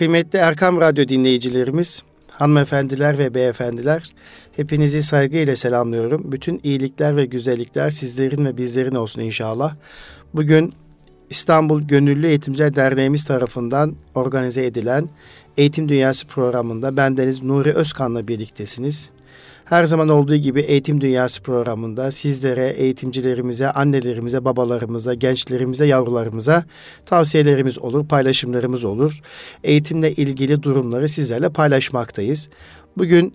Kıymetli Erkam Radyo dinleyicilerimiz, hanımefendiler ve beyefendiler, hepinizi saygıyla selamlıyorum. Bütün iyilikler ve güzellikler sizlerin ve bizlerin olsun inşallah. Bugün İstanbul Gönüllü Eğitimciler Derneğimiz tarafından organize edilen Eğitim Dünyası programında bendeniz Nuri Özkan'la birliktesiniz. Her zaman olduğu gibi Eğitim Dünyası programında sizlere, eğitimcilerimize, annelerimize, babalarımıza, gençlerimize, yavrularımıza tavsiyelerimiz olur, paylaşımlarımız olur. Eğitimle ilgili durumları sizlerle paylaşmaktayız. Bugün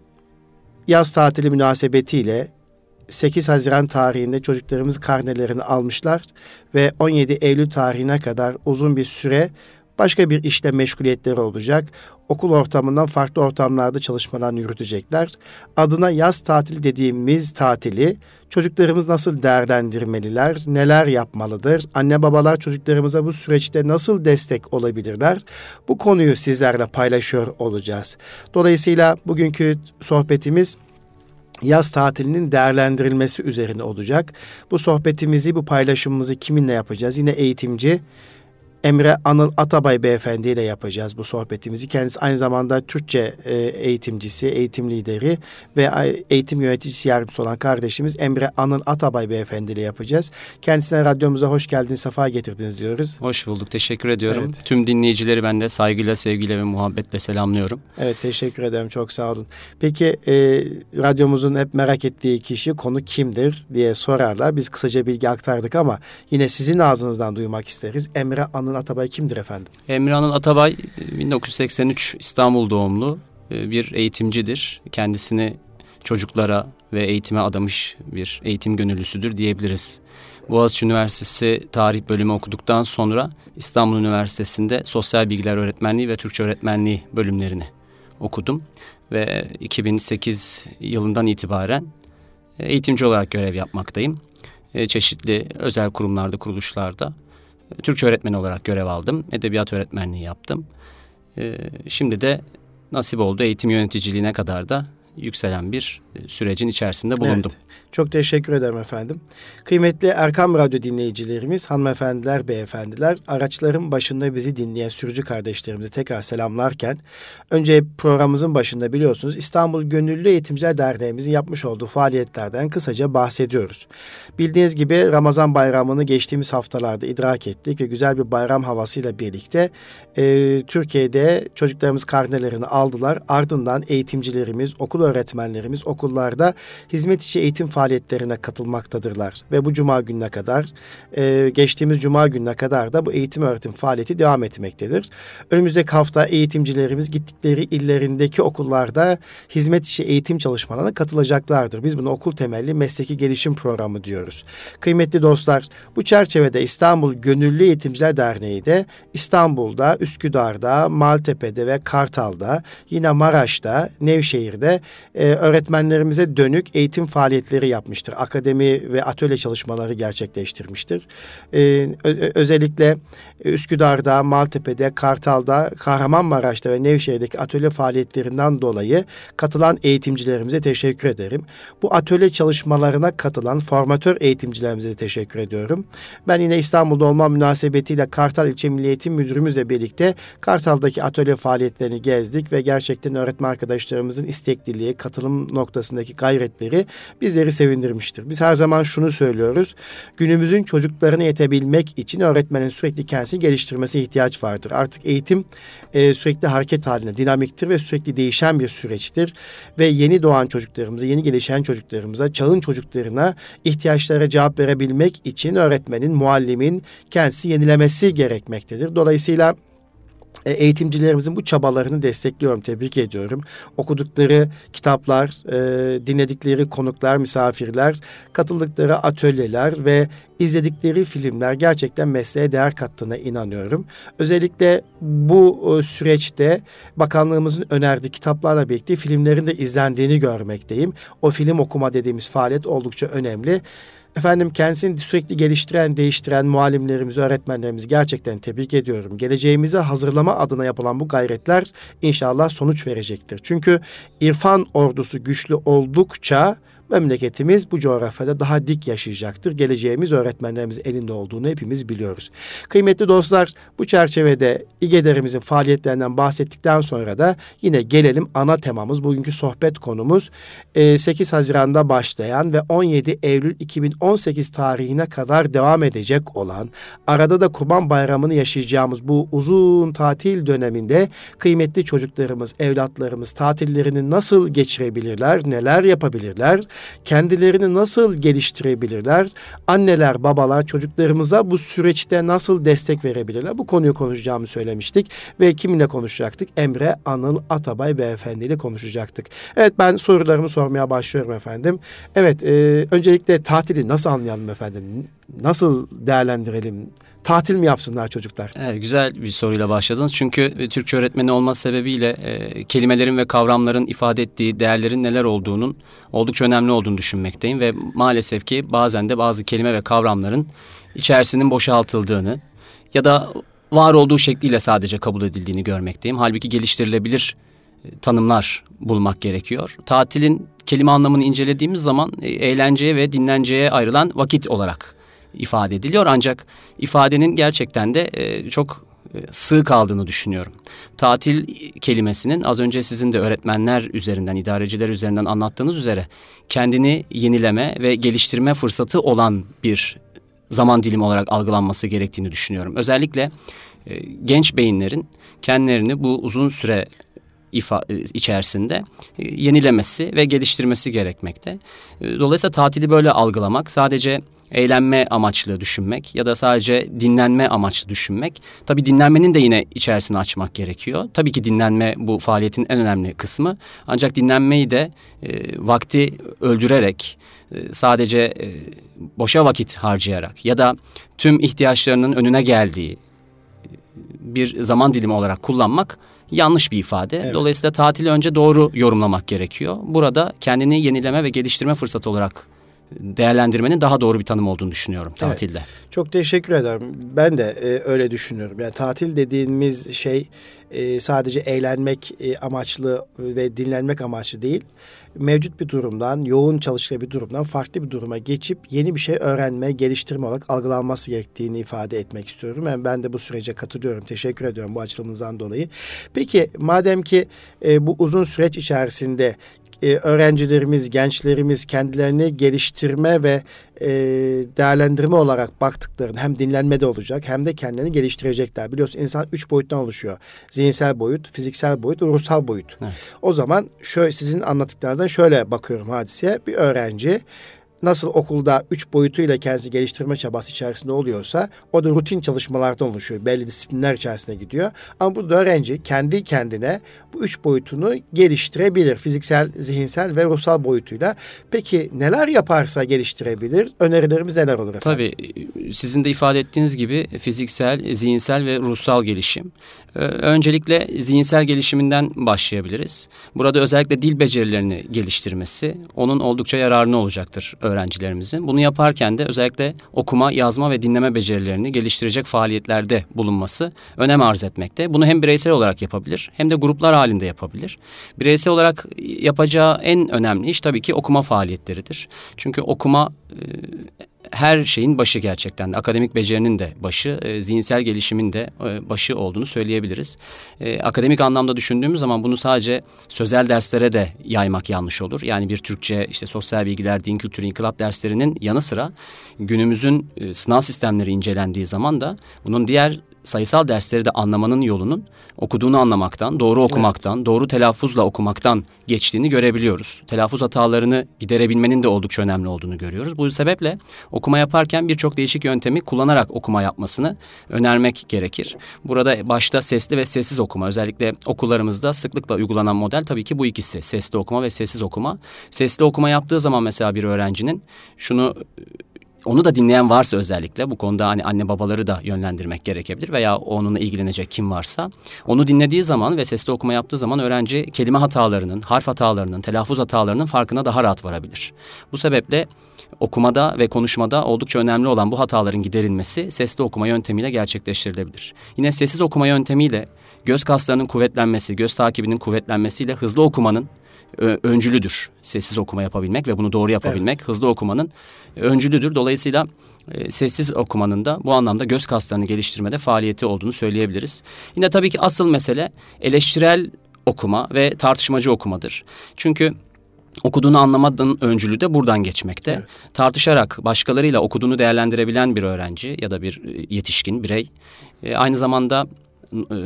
yaz tatili münasebetiyle 8 Haziran tarihinde çocuklarımız karnelerini almışlar ve 17 Eylül tarihine kadar uzun bir süre başka bir işte meşguliyetleri olacak. Okul ortamından farklı ortamlarda çalışmalarını yürütecekler. Adına yaz tatili dediğimiz tatili çocuklarımız nasıl değerlendirmeliler, neler yapmalıdır? Anne babalar çocuklarımıza bu süreçte nasıl destek olabilirler? Bu konuyu sizlerle paylaşıyor olacağız. Dolayısıyla bugünkü sohbetimiz yaz tatilinin değerlendirilmesi üzerine olacak. Bu sohbetimizi, bu paylaşımımızı kiminle yapacağız? Yine eğitimci Emre Anıl Atabay Beyefendi ile yapacağız bu sohbetimizi. Kendisi aynı zamanda Türkçe e, eğitimcisi, eğitim lideri ve eğitim yöneticisi yardımcısı olan kardeşimiz Emre Anıl Atabay Beyefendi ile yapacağız. Kendisine radyomuza hoş geldiniz, sefa getirdiniz diyoruz. Hoş bulduk, teşekkür ediyorum. Evet. Tüm dinleyicileri ben de saygıyla, sevgiyle ve muhabbetle selamlıyorum. Evet, teşekkür ederim, çok sağ olun. Peki e, radyomuzun hep merak ettiği kişi, konu kimdir diye sorarlar. Biz kısaca bilgi aktardık ama yine sizin ağzınızdan duymak isteriz. Emre Anıl Anıl Atabay kimdir efendim? Emre Atabay 1983 İstanbul doğumlu e, bir eğitimcidir. Kendisini çocuklara ve eğitime adamış bir eğitim gönüllüsüdür diyebiliriz. Boğaziçi Üniversitesi Tarih Bölümü okuduktan sonra İstanbul Üniversitesi'nde Sosyal Bilgiler Öğretmenliği ve Türkçe Öğretmenliği bölümlerini okudum. Ve 2008 yılından itibaren eğitimci olarak görev yapmaktayım. E, çeşitli özel kurumlarda, kuruluşlarda Türkçe öğretmeni olarak görev aldım. Edebiyat öğretmenliği yaptım. Ee, şimdi de nasip oldu eğitim yöneticiliğine kadar da yükselen bir e, sürecin içerisinde bulundum. Evet. Çok teşekkür ederim efendim. Kıymetli Erkam Radyo dinleyicilerimiz, hanımefendiler, beyefendiler, araçların başında bizi dinleyen sürücü kardeşlerimizi tekrar selamlarken, önce programımızın başında biliyorsunuz İstanbul Gönüllü Eğitimciler Derneğimizin yapmış olduğu faaliyetlerden kısaca bahsediyoruz. Bildiğiniz gibi Ramazan bayramını geçtiğimiz haftalarda idrak ettik ve güzel bir bayram havasıyla birlikte e, Türkiye'de çocuklarımız karnelerini aldılar. Ardından eğitimcilerimiz, okul öğretmenlerimiz okullarda hizmet içi eğitim faaliyetlerine katılmaktadırlar. Ve bu cuma gününe kadar, e, geçtiğimiz cuma gününe kadar da bu eğitim öğretim faaliyeti devam etmektedir. Önümüzdeki hafta eğitimcilerimiz gittikleri illerindeki okullarda hizmet içi eğitim çalışmalarına katılacaklardır. Biz bunu okul temelli mesleki gelişim programı diyoruz. Kıymetli dostlar, bu çerçevede İstanbul Gönüllü Eğitimciler Derneği de İstanbul'da, Üsküdar'da, Maltepe'de ve Kartal'da, yine Maraş'ta, Nevşehir'de e, öğretmenlerimize dönük eğitim faaliyetleri yapmıştır. Akademi ve atölye çalışmaları gerçekleştirmiştir. E, özellikle Üsküdar'da, Maltepe'de, Kartal'da, Kahramanmaraş'ta ve Nevşehir'deki atölye faaliyetlerinden dolayı katılan eğitimcilerimize teşekkür ederim. Bu atölye çalışmalarına katılan formatör eğitimcilerimize de teşekkür ediyorum. Ben yine İstanbul'da olma münasebetiyle Kartal İlçe Milli Eğitim Müdürümüzle birlikte Kartal'daki atölye faaliyetlerini gezdik ve gerçekten öğretmen arkadaşlarımızın istekliliği, katılım noktasındaki gayretleri bizleri sevindirmiştir. Biz her zaman şunu söylüyoruz. Günümüzün çocuklarına yetebilmek için öğretmenin sürekli kendisini geliştirmesi ihtiyaç vardır. Artık eğitim e, sürekli hareket halinde, dinamiktir ve sürekli değişen bir süreçtir. Ve yeni doğan çocuklarımıza, yeni gelişen çocuklarımıza, çağın çocuklarına ihtiyaçlara cevap verebilmek için öğretmenin, muallimin kendisi yenilemesi gerekmektedir. Dolayısıyla eğitimcilerimizin bu çabalarını destekliyorum, tebrik ediyorum. Okudukları kitaplar, e, dinledikleri konuklar, misafirler, katıldıkları atölyeler ve izledikleri filmler gerçekten mesleğe değer kattığına inanıyorum. Özellikle bu e, süreçte bakanlığımızın önerdiği kitaplarla birlikte filmlerin de izlendiğini görmekteyim. O film okuma dediğimiz faaliyet oldukça önemli. Efendim kendisini sürekli geliştiren, değiştiren muallimlerimizi, öğretmenlerimizi gerçekten tebrik ediyorum. Geleceğimizi hazırlama adına yapılan bu gayretler inşallah sonuç verecektir. Çünkü irfan ordusu güçlü oldukça memleketimiz bu coğrafyada daha dik yaşayacaktır. Geleceğimiz öğretmenlerimiz elinde olduğunu hepimiz biliyoruz. Kıymetli dostlar bu çerçevede İGEDER'imizin faaliyetlerinden bahsettikten sonra da yine gelelim ana temamız bugünkü sohbet konumuz 8 Haziran'da başlayan ve 17 Eylül 2018 tarihine kadar devam edecek olan arada da Kurban Bayramı'nı yaşayacağımız bu uzun tatil döneminde kıymetli çocuklarımız, evlatlarımız tatillerini nasıl geçirebilirler, neler yapabilirler, kendilerini nasıl geliştirebilirler, anneler, babalar çocuklarımıza bu süreçte nasıl destek verebilirler? Bu konuyu konuşacağımı söylemiştik ve kiminle konuşacaktık? Emre Anıl Atabay Beyefendi ile konuşacaktık. Evet ben sorularımı sormaya başlıyorum efendim. Evet e, öncelikle tatili nasıl anlayalım efendim? Nasıl değerlendirelim? Tatil mi yapsınlar çocuklar? Evet, güzel bir soruyla başladınız. Çünkü e, Türkçe öğretmeni olması sebebiyle e, kelimelerin ve kavramların ifade ettiği değerlerin neler olduğunun oldukça önemli olduğunu düşünmekteyim. Ve maalesef ki bazen de bazı kelime ve kavramların içerisinin boşaltıldığını ya da var olduğu şekliyle sadece kabul edildiğini görmekteyim. Halbuki geliştirilebilir e, tanımlar bulmak gerekiyor. Tatilin kelime anlamını incelediğimiz zaman e, eğlenceye ve dinlenceye ayrılan vakit olarak ifade ediliyor. Ancak ifadenin gerçekten de e, çok e, sığ kaldığını düşünüyorum. Tatil kelimesinin az önce sizin de öğretmenler üzerinden, idareciler üzerinden anlattığınız üzere kendini yenileme ve geliştirme fırsatı olan bir zaman dilimi olarak algılanması gerektiğini düşünüyorum. Özellikle e, genç beyinlerin kendilerini bu uzun süre ifa, içerisinde yenilemesi ve geliştirmesi gerekmekte. Dolayısıyla tatili böyle algılamak sadece eğlenme amaçlı düşünmek ya da sadece dinlenme amaçlı düşünmek. Tabii dinlenmenin de yine içerisini açmak gerekiyor. Tabii ki dinlenme bu faaliyetin en önemli kısmı. Ancak dinlenmeyi de e, vakti öldürerek e, sadece e, boşa vakit harcayarak ya da tüm ihtiyaçlarının önüne geldiği bir zaman dilimi olarak kullanmak yanlış bir ifade. Evet. Dolayısıyla tatili önce doğru yorumlamak gerekiyor. Burada kendini yenileme ve geliştirme fırsatı olarak değerlendirmenin daha doğru bir tanım olduğunu düşünüyorum tatilde. Evet. Çok teşekkür ederim. Ben de e, öyle düşünüyorum. Yani tatil dediğimiz şey e, sadece eğlenmek e, amaçlı ve dinlenmek amaçlı değil. Mevcut bir durumdan, yoğun çalıştığı bir durumdan farklı bir duruma geçip yeni bir şey öğrenme, geliştirme olarak algılanması gerektiğini ifade etmek istiyorum. Yani ben de bu sürece katılıyorum. Teşekkür ediyorum bu açılımınızdan dolayı. Peki madem ki e, bu uzun süreç içerisinde e, öğrencilerimiz, gençlerimiz kendilerini geliştirme ve e, değerlendirme olarak baktıklarını hem dinlenmede olacak hem de kendilerini geliştirecekler. Biliyorsun insan üç boyuttan oluşuyor. Zihinsel boyut, fiziksel boyut ve ruhsal boyut. Evet. O zaman şöyle sizin anlattıklarınızdan şöyle bakıyorum hadiseye. Bir öğrenci nasıl okulda üç boyutuyla kendisi geliştirme çabası içerisinde oluyorsa o da rutin çalışmalardan oluşuyor. Belli disiplinler içerisine gidiyor. Ama burada öğrenci kendi kendine bu üç boyutunu geliştirebilir. Fiziksel, zihinsel ve ruhsal boyutuyla. Peki neler yaparsa geliştirebilir? Önerilerimiz neler olur efendim? Tabii sizin de ifade ettiğiniz gibi fiziksel, zihinsel ve ruhsal gelişim. Ee, öncelikle zihinsel gelişiminden başlayabiliriz. Burada özellikle dil becerilerini geliştirmesi onun oldukça yararına olacaktır öğrencilerimizin. Bunu yaparken de özellikle okuma, yazma ve dinleme becerilerini geliştirecek faaliyetlerde bulunması önem arz etmekte. Bunu hem bireysel olarak yapabilir hem de gruplar halinde yapabilir. Bireysel olarak yapacağı en önemli iş tabii ki okuma faaliyetleridir. Çünkü okuma e, her şeyin başı gerçekten de. Akademik becerinin de başı, e, zihinsel gelişimin de e, başı olduğunu söyleyebiliriz. E, akademik anlamda düşündüğümüz zaman bunu sadece sözel derslere de yaymak yanlış olur. Yani bir Türkçe, işte sosyal bilgiler, din kültürü, inkılap derslerinin yanı sıra günümüzün e, sınav sistemleri incelendiği zaman da bunun diğer sayısal dersleri de anlamanın yolunun okuduğunu anlamaktan, doğru okumaktan, evet. doğru telaffuzla okumaktan geçtiğini görebiliyoruz. Telaffuz hatalarını giderebilmenin de oldukça önemli olduğunu görüyoruz. Bu sebeple okuma yaparken birçok değişik yöntemi kullanarak okuma yapmasını önermek gerekir. Burada başta sesli ve sessiz okuma özellikle okullarımızda sıklıkla uygulanan model tabii ki bu ikisi. Sesli okuma ve sessiz okuma. Sesli okuma yaptığı zaman mesela bir öğrencinin şunu onu da dinleyen varsa özellikle bu konuda hani anne babaları da yönlendirmek gerekebilir veya onunla ilgilenecek kim varsa onu dinlediği zaman ve sesli okuma yaptığı zaman öğrenci kelime hatalarının, harf hatalarının, telaffuz hatalarının farkına daha rahat varabilir. Bu sebeple okumada ve konuşmada oldukça önemli olan bu hataların giderilmesi sesli okuma yöntemiyle gerçekleştirilebilir. Yine sessiz okuma yöntemiyle göz kaslarının kuvvetlenmesi, göz takibinin kuvvetlenmesiyle hızlı okumanın öncülüdür. Sessiz okuma yapabilmek ve bunu doğru yapabilmek evet. hızlı okumanın öncülüdür. Dolayısıyla e, sessiz okumanın da bu anlamda göz kaslarını geliştirmede faaliyeti olduğunu söyleyebiliriz. Yine tabii ki asıl mesele eleştirel okuma ve tartışmacı okumadır. Çünkü okuduğunu anlamadığın öncülü de buradan geçmekte. Evet. Tartışarak başkalarıyla okuduğunu değerlendirebilen bir öğrenci ya da bir e, yetişkin birey e, aynı zamanda e,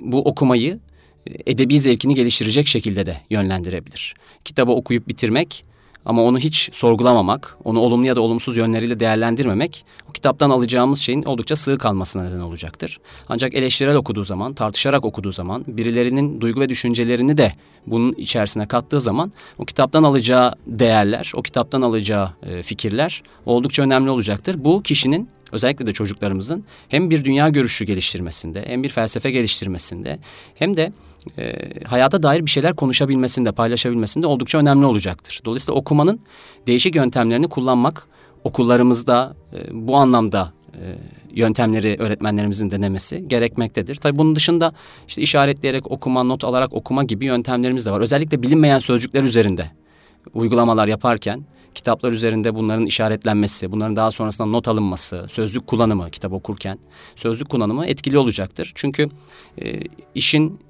bu okumayı edebi zevkini geliştirecek şekilde de yönlendirebilir. Kitabı okuyup bitirmek ama onu hiç sorgulamamak, onu olumlu ya da olumsuz yönleriyle değerlendirmemek o kitaptan alacağımız şeyin oldukça sığ kalmasına neden olacaktır. Ancak eleştirel okuduğu zaman, tartışarak okuduğu zaman, birilerinin duygu ve düşüncelerini de bunun içerisine kattığı zaman o kitaptan alacağı değerler, o kitaptan alacağı e, fikirler oldukça önemli olacaktır. Bu kişinin özellikle de çocuklarımızın hem bir dünya görüşü geliştirmesinde hem bir felsefe geliştirmesinde hem de e, hayata dair bir şeyler konuşabilmesinde, paylaşabilmesinde oldukça önemli olacaktır. Dolayısıyla okumanın değişik yöntemlerini kullanmak okullarımızda e, bu anlamda e, yöntemleri öğretmenlerimizin denemesi gerekmektedir. Tabii bunun dışında işte işaretleyerek okuma, not alarak okuma gibi yöntemlerimiz de var. Özellikle bilinmeyen sözcükler üzerinde uygulamalar yaparken kitaplar üzerinde bunların işaretlenmesi, bunların daha sonrasında not alınması, sözlük kullanımı kitap okurken sözlük kullanımı etkili olacaktır. Çünkü e, işin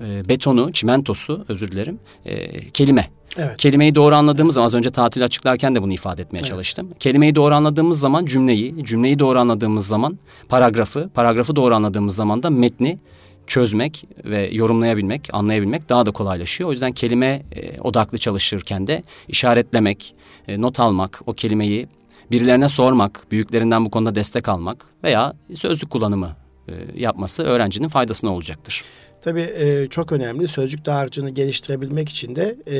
e, betonu, çimentosu özür dilerim e, kelime. Evet. Kelimeyi doğru anladığımız zaman az önce tatil açıklarken de bunu ifade etmeye evet. çalıştım. Kelimeyi doğru anladığımız zaman cümleyi, cümleyi doğru anladığımız zaman paragrafı, paragrafı doğru anladığımız zaman da metni çözmek ve yorumlayabilmek, anlayabilmek daha da kolaylaşıyor. O yüzden kelime e, odaklı çalışırken de işaretlemek, e, not almak, o kelimeyi birilerine sormak, büyüklerinden bu konuda destek almak veya sözlük kullanımı e, yapması öğrencinin faydasına olacaktır. Tabii e, çok önemli. Sözcük dağarcığını geliştirebilmek için de e,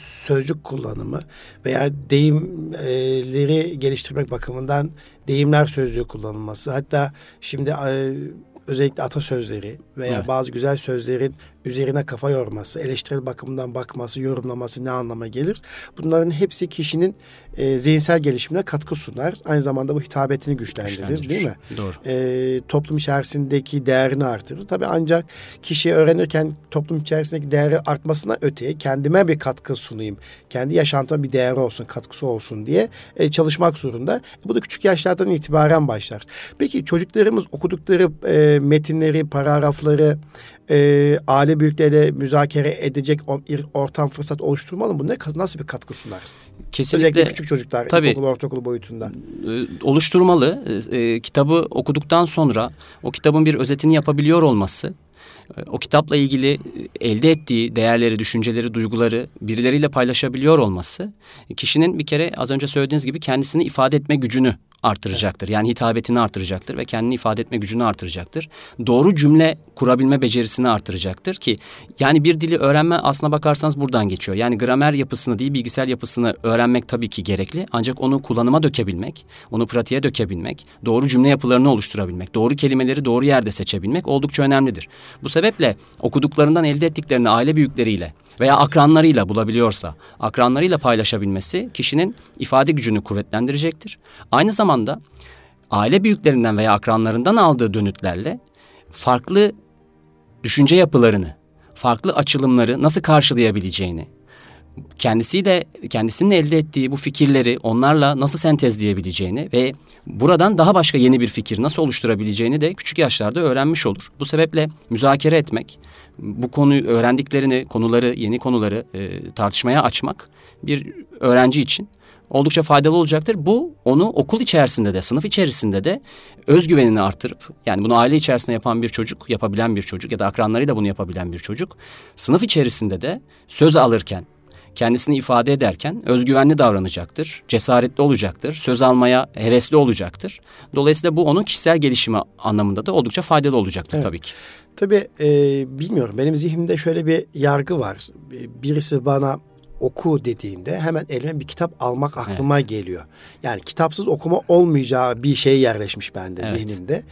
sözcük kullanımı veya deyimleri geliştirmek bakımından deyimler sözlüğü kullanılması. Hatta şimdi e, özellikle atasözleri veya evet. bazı güzel sözlerin üzerine kafa yorması, eleştirel bakımından bakması, yorumlaması ne anlama gelir? Bunların hepsi kişinin e, zihinsel gelişimine katkı sunar. Aynı zamanda bu hitabetini güçlendirir, güçlendirir. değil mi? Doğru. E, toplum içerisindeki değerini artırır. Tabii ancak kişi öğrenirken toplum içerisindeki değeri artmasına öteye kendime bir katkı sunayım. Kendi yaşantıma bir değeri olsun, katkısı olsun diye e, çalışmak zorunda. Bu da küçük yaşlardan itibaren başlar. Peki çocuklarımız okudukları e, metinleri, paragrafları, e, aile büyükleriyle müzakere edecek ortam fırsat oluşturmalı mı? Bu ne nasıl bir katkı sunar? Kesinlikle. Özellikle küçük çocuklar tabii, ilkokul, ortaokul boyutunda. E, oluşturmalı. E, e, kitabı okuduktan sonra o kitabın bir özetini yapabiliyor olması o kitapla ilgili elde ettiği değerleri, düşünceleri, duyguları birileriyle paylaşabiliyor olması kişinin bir kere az önce söylediğiniz gibi kendisini ifade etme gücünü artıracaktır. Yani hitabetini artıracaktır ve kendini ifade etme gücünü artıracaktır. Doğru cümle kurabilme becerisini artıracaktır ki yani bir dili öğrenme aslına bakarsanız buradan geçiyor. Yani gramer yapısını değil bilgisayar yapısını öğrenmek tabii ki gerekli ancak onu kullanıma dökebilmek, onu pratiğe dökebilmek, doğru cümle yapılarını oluşturabilmek, doğru kelimeleri doğru yerde seçebilmek oldukça önemlidir. Bu sebeple okuduklarından elde ettiklerini aile büyükleriyle veya akranlarıyla bulabiliyorsa akranlarıyla paylaşabilmesi kişinin ifade gücünü kuvvetlendirecektir. Aynı zamanda aile büyüklerinden veya akranlarından aldığı dönütlerle farklı düşünce yapılarını, farklı açılımları nasıl karşılayabileceğini, kendisiyle kendisinin elde ettiği bu fikirleri onlarla nasıl sentezleyebileceğini ve buradan daha başka yeni bir fikir nasıl oluşturabileceğini de küçük yaşlarda öğrenmiş olur. Bu sebeple müzakere etmek, bu konuyu öğrendiklerini, konuları, yeni konuları e, tartışmaya açmak bir öğrenci için oldukça faydalı olacaktır. Bu onu okul içerisinde de, sınıf içerisinde de özgüvenini artırıp yani bunu aile içerisinde yapan bir çocuk, yapabilen bir çocuk ya da akranlarıyla bunu yapabilen bir çocuk sınıf içerisinde de söz alırken kendisini ifade ederken özgüvenli davranacaktır, cesaretli olacaktır, söz almaya hevesli olacaktır. Dolayısıyla bu onun kişisel gelişimi anlamında da oldukça faydalı olacaktır evet. tabii ki. Tabii e, bilmiyorum benim zihnimde şöyle bir yargı var. Birisi bana oku dediğinde hemen elime bir kitap almak aklıma evet. geliyor. Yani kitapsız okuma olmayacağı bir şey yerleşmiş bende evet. zihnimde.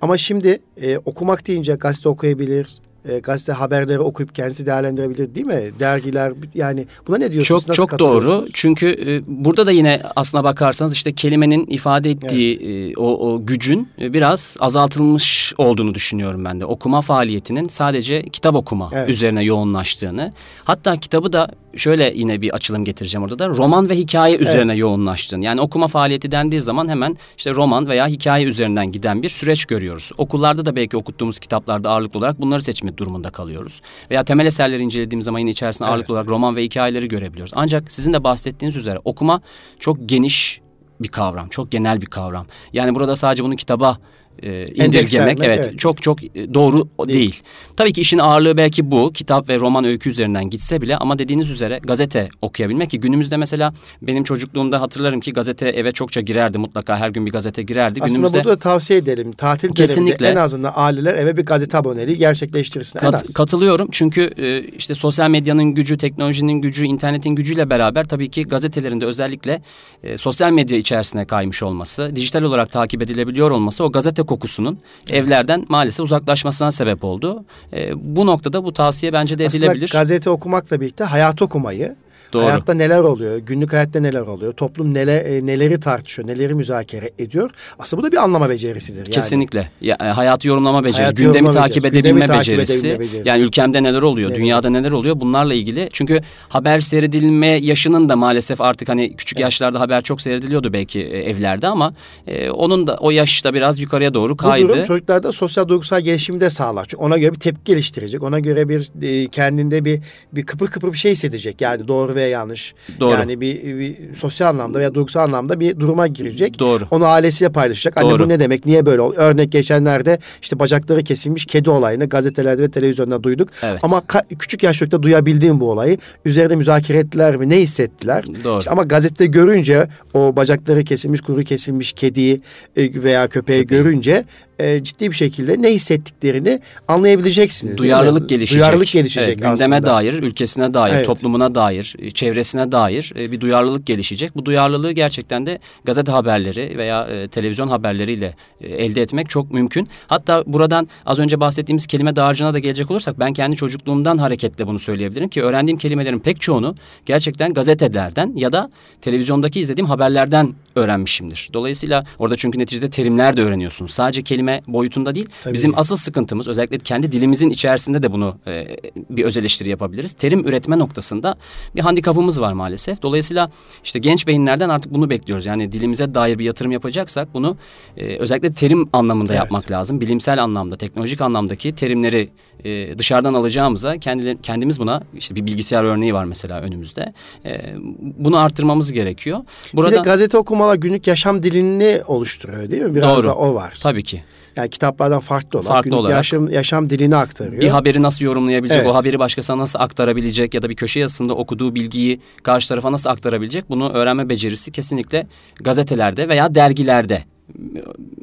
Ama şimdi e, okumak deyince gazete okuyabilir, e, gazete haberleri okuyup kendisi değerlendirebilir değil mi? Dergiler yani buna ne diyorsunuz? Çok çok doğru. Çünkü e, burada da yine aslına bakarsanız işte kelimenin ifade ettiği evet. e, o, o gücün e, biraz azaltılmış olduğunu düşünüyorum ben de. Okuma faaliyetinin sadece kitap okuma evet. üzerine yoğunlaştığını. Hatta kitabı da şöyle yine bir açılım getireceğim orada da roman ve hikaye üzerine evet. yoğunlaştığını. Yani okuma faaliyeti dendiği zaman hemen işte roman veya hikaye üzerinden giden bir süreç görüyoruz. Okullarda da belki okuttuğumuz kitaplarda ağırlıklı olarak bunları seçmek durumunda kalıyoruz. Veya temel eserleri incelediğimiz zaman yine içerisinde evet. ağırlıklı olarak roman ve hikayeleri görebiliyoruz. Ancak sizin de bahsettiğiniz üzere okuma çok geniş bir kavram, çok genel bir kavram. Yani burada sadece bunu kitaba e, indirgemek evet, evet çok çok e, doğru değil. değil. Tabii ki işin ağırlığı belki bu kitap ve roman öykü üzerinden gitse bile ama dediğiniz üzere gazete okuyabilmek ki günümüzde mesela benim çocukluğumda hatırlarım ki gazete eve çokça girerdi mutlaka her gün bir gazete girerdi. Aslında günümüzde, burada tavsiye edelim tatil kesinlikle en azından aileler eve bir gazete aboneliği gerçekleştirsin kat, en az. Katılıyorum çünkü e, işte sosyal medyanın gücü, teknolojinin gücü, internetin gücüyle beraber tabii ki gazetelerinde özellikle e, sosyal medya içerisine kaymış olması, dijital olarak takip edilebiliyor olması o gazete kokusunun evlerden maalesef uzaklaşmasına sebep oldu. E, bu noktada bu tavsiye bence de edilebilir. Aslında gazete okumakla birlikte hayat okumayı Doğru. Hayatta neler oluyor? Günlük hayatta neler oluyor? Toplum neler, e, neleri tartışıyor? Neleri müzakere ediyor? Aslında bu da bir anlama becerisidir. Yani. Kesinlikle. Ya, e, hayatı yorumlama becerisi, hayatı gündemi yorumlama takip becerisi, edebilme gündemi becerisi. Takip becerisi. Yani ülkemde neler oluyor? Evet. Dünyada neler oluyor? Bunlarla ilgili. Çünkü haber seyredilme yaşının da maalesef artık hani küçük evet. yaşlarda haber çok seyrediliyordu belki e, evlerde ama e, onun da o yaşta biraz yukarıya doğru kaydı. Bu durum çocuklarda sosyal duygusal gelişimi de sağlar. Çünkü ona göre bir tepki geliştirecek. Ona göre bir e, kendinde bir bir kıpır kıpır bir şey hissedecek. Yani doğru ve yanlış. Doğru. Yani bir, bir sosyal anlamda veya duygusal anlamda bir duruma girecek. Doğru. Onu ailesiyle paylaşacak. Anne Doğru. bu ne demek? Niye böyle oluyor? Örnek geçenlerde işte bacakları kesilmiş kedi olayını gazetelerde ve televizyonda duyduk. Evet. Ama küçük yaşlıkta duyabildiğim bu olayı üzerinde müzakere ettiler mi? Ne hissettiler? Doğru. İşte ama gazetede görünce o bacakları kesilmiş, kuru kesilmiş kediyi e, veya köpeği Köpeği. görünce e, ciddi bir şekilde ne hissettiklerini anlayabileceksiniz. Duyarlılık gelişecek. Duyarlılık gelişecek evet, gündeme aslında. dair, ülkesine dair, evet. toplumuna dair, e, çevresine dair e, bir duyarlılık gelişecek. Bu duyarlılığı gerçekten de gazete haberleri veya e, televizyon haberleriyle e, elde etmek çok mümkün. Hatta buradan az önce bahsettiğimiz kelime dağarcığına da gelecek olursak ben kendi çocukluğumdan hareketle bunu söyleyebilirim ki öğrendiğim kelimelerin pek çoğunu gerçekten gazetelerden ya da televizyondaki izlediğim haberlerden öğrenmişimdir. Dolayısıyla orada çünkü neticede terimler de öğreniyorsunuz. Sadece kelime boyutunda değil. Tabii. Bizim asıl sıkıntımız özellikle kendi dilimizin içerisinde de bunu e, bir öz eleştiri yapabiliriz. Terim üretme noktasında bir handikapımız var maalesef. Dolayısıyla işte genç beyinlerden artık bunu bekliyoruz. Yani dilimize dair bir yatırım yapacaksak bunu e, özellikle terim anlamında evet. yapmak lazım. Bilimsel anlamda, teknolojik anlamdaki terimleri e, dışarıdan alacağımıza kendi, kendimiz buna işte bir bilgisayar örneği var mesela önümüzde. E, bunu arttırmamız gerekiyor. Burada, bir de gazete okumalar günlük yaşam dilini oluşturuyor değil mi? Biraz Doğru. da o var. Tabii ki. Yani kitaplardan farklı olarak farklı günlük olarak, yaşam, yaşam dilini aktarıyor. Bir haberi nasıl yorumlayabilecek, evet. o haberi başkasına nasıl aktarabilecek ya da bir köşe yazısında okuduğu bilgiyi karşı tarafa nasıl aktarabilecek bunu öğrenme becerisi kesinlikle gazetelerde veya dergilerde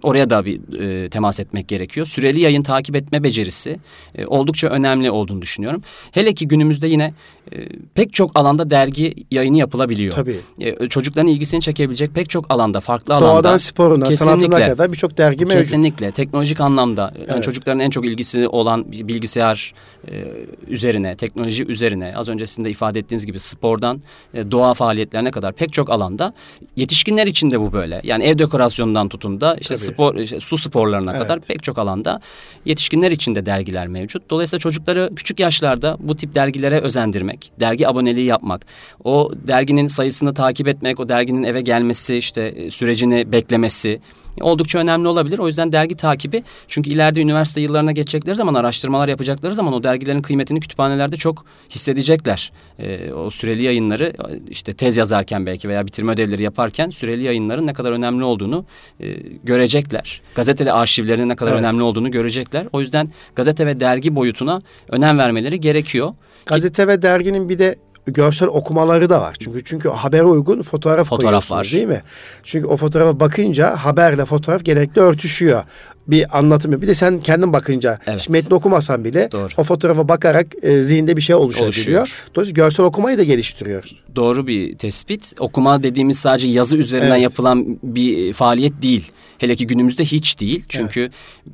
oraya da bir e, temas etmek gerekiyor. Süreli yayın takip etme becerisi e, oldukça önemli olduğunu düşünüyorum. Hele ki günümüzde yine e, pek çok alanda dergi yayını yapılabiliyor. Tabii. E, çocukların ilgisini çekebilecek pek çok alanda, farklı Doğadan alanda. Doğadan sporuna, sanatına kadar birçok dergi mevcut. Kesinlikle. Teknolojik anlamda evet. yani çocukların en çok ilgisi olan bilgisayar e, üzerine, teknoloji üzerine az önce sizin de ifade ettiğiniz gibi spordan e, doğa faaliyetlerine kadar pek çok alanda yetişkinler için de bu böyle. Yani ev dekorasyonundan tutun da işte Tabii. spor işte su sporlarına evet. kadar pek çok alanda yetişkinler için de dergiler mevcut. Dolayısıyla çocukları küçük yaşlarda bu tip dergilere özendirmek, dergi aboneliği yapmak, o derginin sayısını takip etmek, o derginin eve gelmesi, işte e, sürecini beklemesi oldukça önemli olabilir. O yüzden dergi takibi çünkü ileride üniversite yıllarına geçecekleri zaman araştırmalar yapacakları zaman o dergilerin kıymetini kütüphanelerde çok hissedecekler. E, o süreli yayınları işte tez yazarken belki veya bitirme ödevleri yaparken süreli yayınların ne kadar önemli olduğunu e, görecekler. Gazetede arşivlerinin ne kadar evet. önemli olduğunu görecekler. O yüzden gazete ve dergi boyutuna önem vermeleri gerekiyor. Gazete ve derginin bir de görsel okumaları da var. Çünkü çünkü habere uygun fotoğraf, fotoğraf var. değil mi? Çünkü o fotoğrafa bakınca haberle fotoğraf genellikle örtüşüyor. Bir anlatım. Bir de sen kendin bakınca Evet. şimdi metni okumasan bile Doğru. o fotoğrafa bakarak e, zihinde bir şey oluşabiliyor. Oluşuyor. Dolayısıyla görsel okumayı da geliştiriyor. Doğru bir tespit. Okuma dediğimiz sadece yazı üzerinden Evet. yapılan bir faaliyet değil. Hele ki günümüzde hiç değil. Çünkü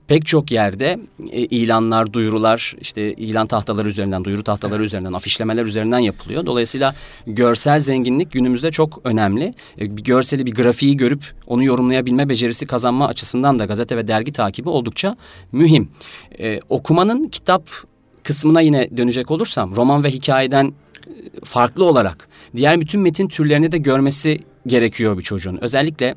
pek çok yerde e, ilanlar, duyurular, işte ilan tahtaları üzerinden, duyuru tahtaları üzerinden, afişlemeler üzerinden yapılıyor. Dolayısıyla görsel zenginlik günümüzde çok önemli. E, bir görseli, bir grafiği görüp onu yorumlayabilme becerisi kazanma açısından da gazete ve dergi takibi oldukça mühim. E, okumanın kitap kısmına yine dönecek olursam roman ve hikayeden e, farklı olarak diğer bütün metin türlerini de görmesi gerekiyor bir çocuğun. Özellikle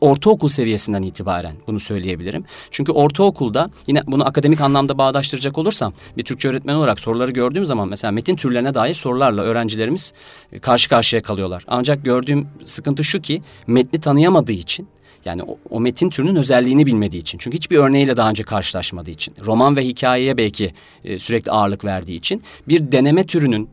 ortaokul seviyesinden itibaren bunu söyleyebilirim. Çünkü ortaokulda yine bunu akademik anlamda bağdaştıracak olursam bir Türkçe öğretmeni olarak soruları gördüğüm zaman mesela metin türlerine dair sorularla öğrencilerimiz e, karşı karşıya kalıyorlar. Ancak gördüğüm sıkıntı şu ki metni tanıyamadığı için yani o, o metin türünün özelliğini bilmediği için. Çünkü hiçbir örneğiyle daha önce karşılaşmadığı için. Roman ve hikayeye belki e, sürekli ağırlık verdiği için bir deneme türünün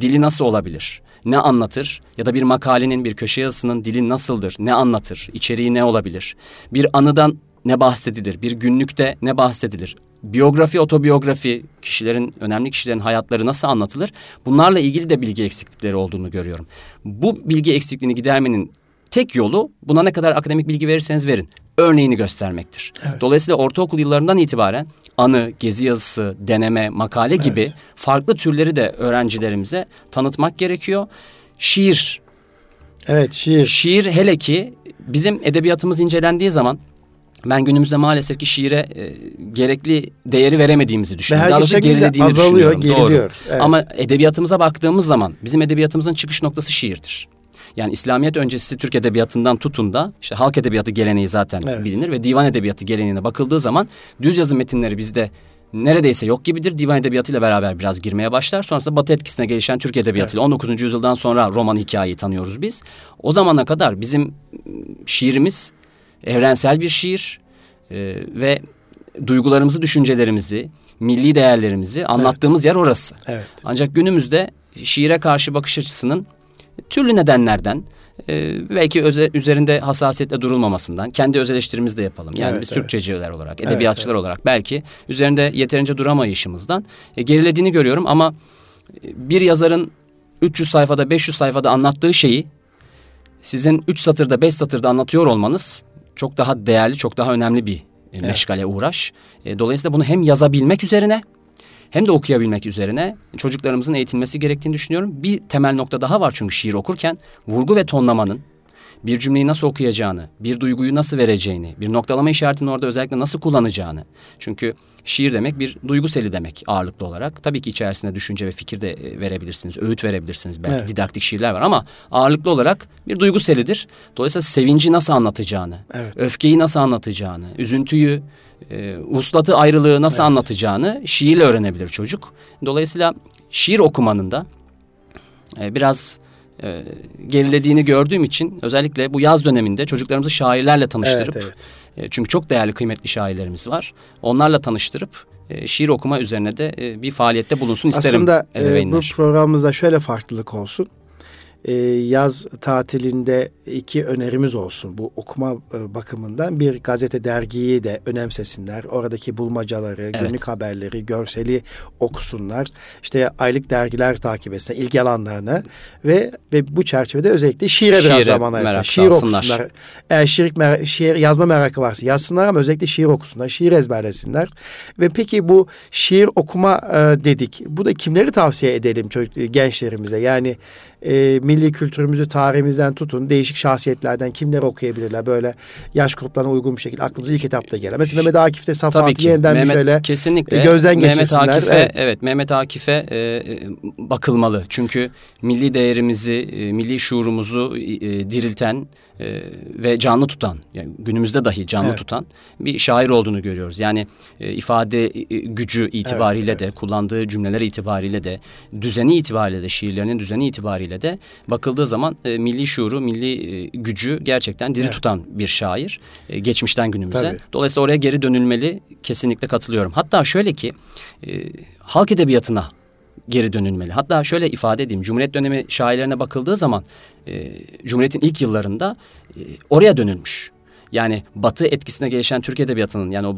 dili nasıl olabilir? Ne anlatır? Ya da bir makalenin, bir köşe yazısının dili nasıldır? Ne anlatır? İçeriği ne olabilir? Bir anıdan ne bahsedilir? Bir günlükte ne bahsedilir? Biyografi, otobiyografi, kişilerin, önemli kişilerin hayatları nasıl anlatılır? Bunlarla ilgili de bilgi eksiklikleri olduğunu görüyorum. Bu bilgi eksikliğini gidermenin tek yolu buna ne kadar akademik bilgi verirseniz verin. Örneğini göstermektir. Dolayısıyla ortaokul yıllarından itibaren anı, gezi yazısı, deneme, makale gibi Evet. farklı türleri de öğrencilerimize tanıtmak gerekiyor. Şiir, Evet şiir. şiir hele ki bizim edebiyatımız incelendiği zaman ben günümüzde maalesef ki şiire e, gerekli değeri veremediğimizi Ve düşünüyorum. her Daha doğrusu gerilediğini azalıyor, düşünüyorum. Doğru. geriliyor. Evet. Ama edebiyatımıza baktığımız zaman bizim edebiyatımızın çıkış noktası şiirdir. Yani İslamiyet öncesi Türk edebiyatından tutun da işte halk edebiyatı geleneği zaten Evet. bilinir ve divan edebiyatı geleneğine bakıldığı zaman düz yazı metinleri bizde neredeyse yok gibidir. Divan edebiyatıyla beraber biraz girmeye başlar. Sonrasında Batı etkisine gelişen Türk edebiyatıyla 19. yüzyıldan sonra roman hikayeyi tanıyoruz biz. O zamana kadar bizim şiirimiz evrensel bir şiir e, ve duygularımızı, düşüncelerimizi, milli değerlerimizi anlattığımız yer orası. Evet. Ancak günümüzde şiire karşı bakış açısının türlü nedenlerden e, belki öze- üzerinde hassasiyetle durulmamasından kendi öz eleştirimizi de yapalım. Yani Evet, biz evet. Türkçeciler olarak, Evet, edebiyatçılar evet. olarak belki üzerinde yeterince duramayışımızdan e, gerilediğini görüyorum ama e, bir yazarın 300 sayfada 500 sayfada anlattığı şeyi sizin 3 satırda 5 satırda anlatıyor olmanız çok daha değerli, çok daha önemli bir e, meşgale uğraş. E, dolayısıyla bunu hem yazabilmek üzerine hem de okuyabilmek üzerine çocuklarımızın eğitilmesi gerektiğini düşünüyorum. Bir temel nokta daha var çünkü şiir okurken vurgu ve tonlamanın bir cümleyi nasıl okuyacağını, bir duyguyu nasıl vereceğini, bir noktalama işaretini orada özellikle nasıl kullanacağını. Çünkü şiir demek bir duygu seli demek ağırlıklı olarak. Tabii ki içerisinde düşünce ve fikir de e, verebilirsiniz, öğüt verebilirsiniz. Belki Evet. didaktik şiirler var ama ağırlıklı olarak bir duygu selidir. Dolayısıyla sevinci nasıl anlatacağını, Evet. öfkeyi nasıl anlatacağını, üzüntüyü, e, uslatı ayrılığı nasıl anlatacağını şiirle öğrenebilir çocuk. Dolayısıyla şiir okumanın da e, biraz e, gerilediğini gördüğüm için özellikle bu yaz döneminde çocuklarımızı şairlerle tanıştırıp Evet, evet. e, çünkü çok değerli kıymetli şairlerimiz var. Onlarla tanıştırıp e, şiir okuma üzerine de e, bir faaliyette bulunsun isterim Aslında e, bu programımızda şöyle farklılık olsun. E, yaz tatilinde iki önerimiz olsun bu okuma e, bakımından. Bir gazete dergiyi de önemsesinler. Oradaki bulmacaları, günlük haberleri, görseli okusunlar. İşte aylık dergiler takip etsinler ilgi alanlarını ve ve bu çerçevede özellikle şiire, biraz Şiire zaman ayırsınlar. Şiir okusunlar. Eğer şiir, mer- şiir yazma merakı varsa yazsınlar ama özellikle şiir okusunlar, şiir ezberlesinler. Ve peki bu şiir okuma e, dedik. Bu da kimleri tavsiye edelim çocuk, e, gençlerimize? Yani e, milli kültürümüzü, tarihimizden tutun, değişik şahsiyetlerden kimleri okuyabilirler? Böyle yaş gruplarına uygun bir şekilde aklımıza ilk etapta gelen. Mesela Mehmet Akif'te ki. yeniden Mehmet, şöyle kesinlikle e, gözden Mehmet geçirsinler. Akif'e, Evet. evet. Mehmet Akif'e e, e, bakılmalı. Çünkü milli değerimizi, e, milli şuurumuzu e, dirilten e, ve canlı tutan, yani günümüzde dahi canlı Evet. tutan bir şair olduğunu görüyoruz. Yani e, ifade e, gücü itibariyle Evet, de, kullandığı cümleler itibariyle de, düzeni itibariyle de, şiirlerinin düzeni itibariyle de bakıldığı zaman e, milli şuuru, milli e, gücü gerçekten diri Evet. tutan bir şair. e, geçmişten günümüze. Tabii. Dolayısıyla oraya geri dönülmeli kesinlikle katılıyorum. Hatta şöyle ki e, halk edebiyatına geri dönülmeli. Hatta şöyle ifade edeyim. Cumhuriyet dönemi şairlerine bakıldığı zaman e, Cumhuriyet'in ilk yıllarında e, oraya dönülmüş. yani Batı etkisine gelişen Türk edebiyatının yani o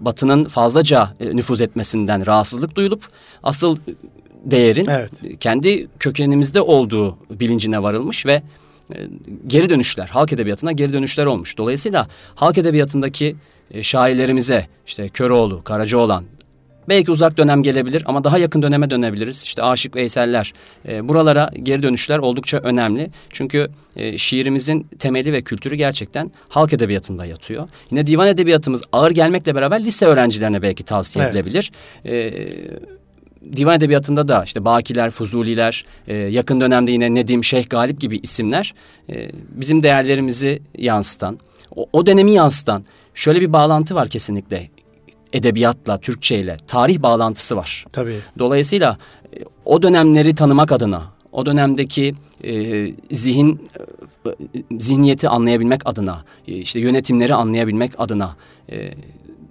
Batı'nın fazlaca e, nüfuz etmesinden rahatsızlık duyulup asıl değerin evet. kendi kökenimizde olduğu bilincine varılmış ve e, geri dönüşler, halk edebiyatına geri dönüşler olmuş. Dolayısıyla halk edebiyatındaki e, şairlerimize işte Köroğlu, Karacaoğlan, belki uzak dönem gelebilir ama daha yakın döneme dönebiliriz. İşte Aşık Veysel'ler, e, buralara geri dönüşler oldukça önemli. Çünkü e, şiirimizin temeli ve kültürü gerçekten halk edebiyatında yatıyor. Yine divan edebiyatımız ağır gelmekle beraber lise öğrencilerine belki tavsiye evet. edilebilir. Evet divan edebiyatında da işte Bakiler, Fuzuliler, e, yakın dönemde yine Nedim, Şeyh Galip gibi isimler e, bizim değerlerimizi yansıtan, o, o dönemi yansıtan şöyle bir bağlantı var kesinlikle edebiyatla, Türkçeyle, tarih bağlantısı var. Tabii. Dolayısıyla e, o dönemleri tanımak adına, o dönemdeki e, zihin e, zihniyeti anlayabilmek adına, e, işte yönetimleri anlayabilmek adına, e,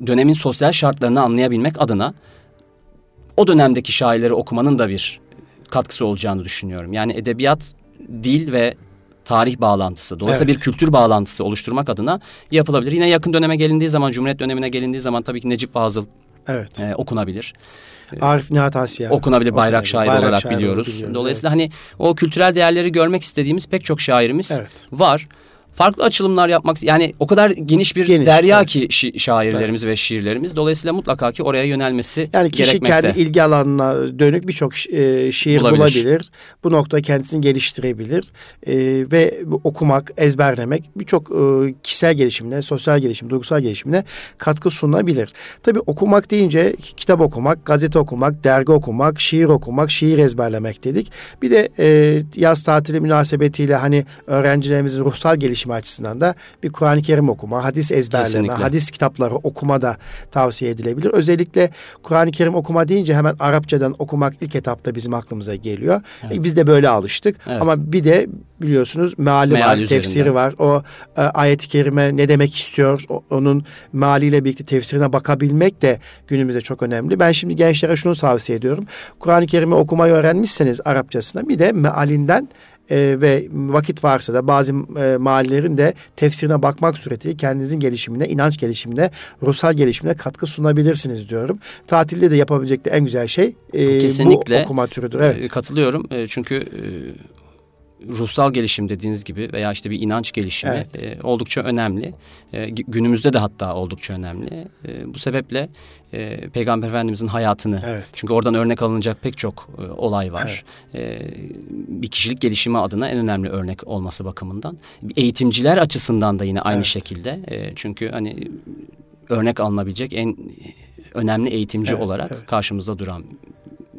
dönemin sosyal şartlarını anlayabilmek adına o dönemdeki şairleri okumanın da bir katkısı olacağını düşünüyorum. Yani edebiyat, dil ve tarih bağlantısı, dolayısıyla evet. bir kültür bağlantısı oluşturmak adına yapılabilir. Yine yakın döneme gelindiği zaman, Cumhuriyet dönemine gelindiği zaman tabii ki Necip Fazıl evet. e, okunabilir. Arif Nihat Asya. Okunabilir bayrak okunabilir. şairi bayrak olarak şairi biliyoruz. biliyoruz. Dolayısıyla evet. hani o kültürel değerleri görmek istediğimiz pek çok şairimiz evet. var farklı açılımlar yapmak yani o kadar geniş bir geniş, derya evet. ki şi- şairlerimiz evet. ve şiirlerimiz. Dolayısıyla mutlaka ki oraya yönelmesi Yani kişi gerekmekte. kendi ilgi alanına dönük birçok e, şiir bulabilir. bulabilir. Bu noktada kendisini geliştirebilir. E, ve okumak, ezberlemek birçok e, kişisel gelişimine, sosyal gelişim, duygusal gelişimine katkı sunabilir. Tabii okumak deyince kitap okumak, gazete okumak, dergi okumak, şiir okumak, şiir ezberlemek dedik. Bir de e, yaz tatili münasebetiyle hani öğrencilerimizin ruhsal gelişim gelişimi açısından da bir Kur'an-ı Kerim okuma, hadis ezberleme, Kesinlikle. hadis kitapları okuma da tavsiye edilebilir. Özellikle Kur'an-ı Kerim okuma deyince hemen Arapçadan okumak ilk etapta bizim aklımıza geliyor. Evet. Biz de böyle alıştık. Evet. Ama bir de biliyorsunuz meali Meal var, üzerinde. tefsiri var. O e, ayet-i kerime ne demek istiyor? O, onun mealiyle birlikte tefsirine bakabilmek de günümüzde çok önemli. Ben şimdi gençlere şunu tavsiye ediyorum. Kur'an-ı Kerim'i okumayı öğrenmişseniz Arapçasına bir de mealinden e, ve vakit varsa da bazı e, mahallelerin de tefsirine bakmak suretiyle kendinizin gelişimine, inanç gelişimine, ruhsal gelişimine katkı sunabilirsiniz diyorum. Tatilde de yapabilecek de en güzel şey e, Kesinlikle. bu okuma türüdür. Evet. E, katılıyorum. E, çünkü e, ruhsal gelişim dediğiniz gibi veya işte bir inanç gelişimi evet. e, oldukça önemli. E, günümüzde de hatta oldukça önemli. E, bu sebeple e, Peygamber Efendimizin hayatını evet. çünkü oradan örnek alınacak pek çok e, olay var. Evet. E, bir kişilik gelişimi adına en önemli örnek olması bakımından. Eğitimciler açısından da yine aynı evet. şekilde. E, çünkü hani örnek alınabilecek en önemli eğitimci evet, olarak evet. karşımızda duran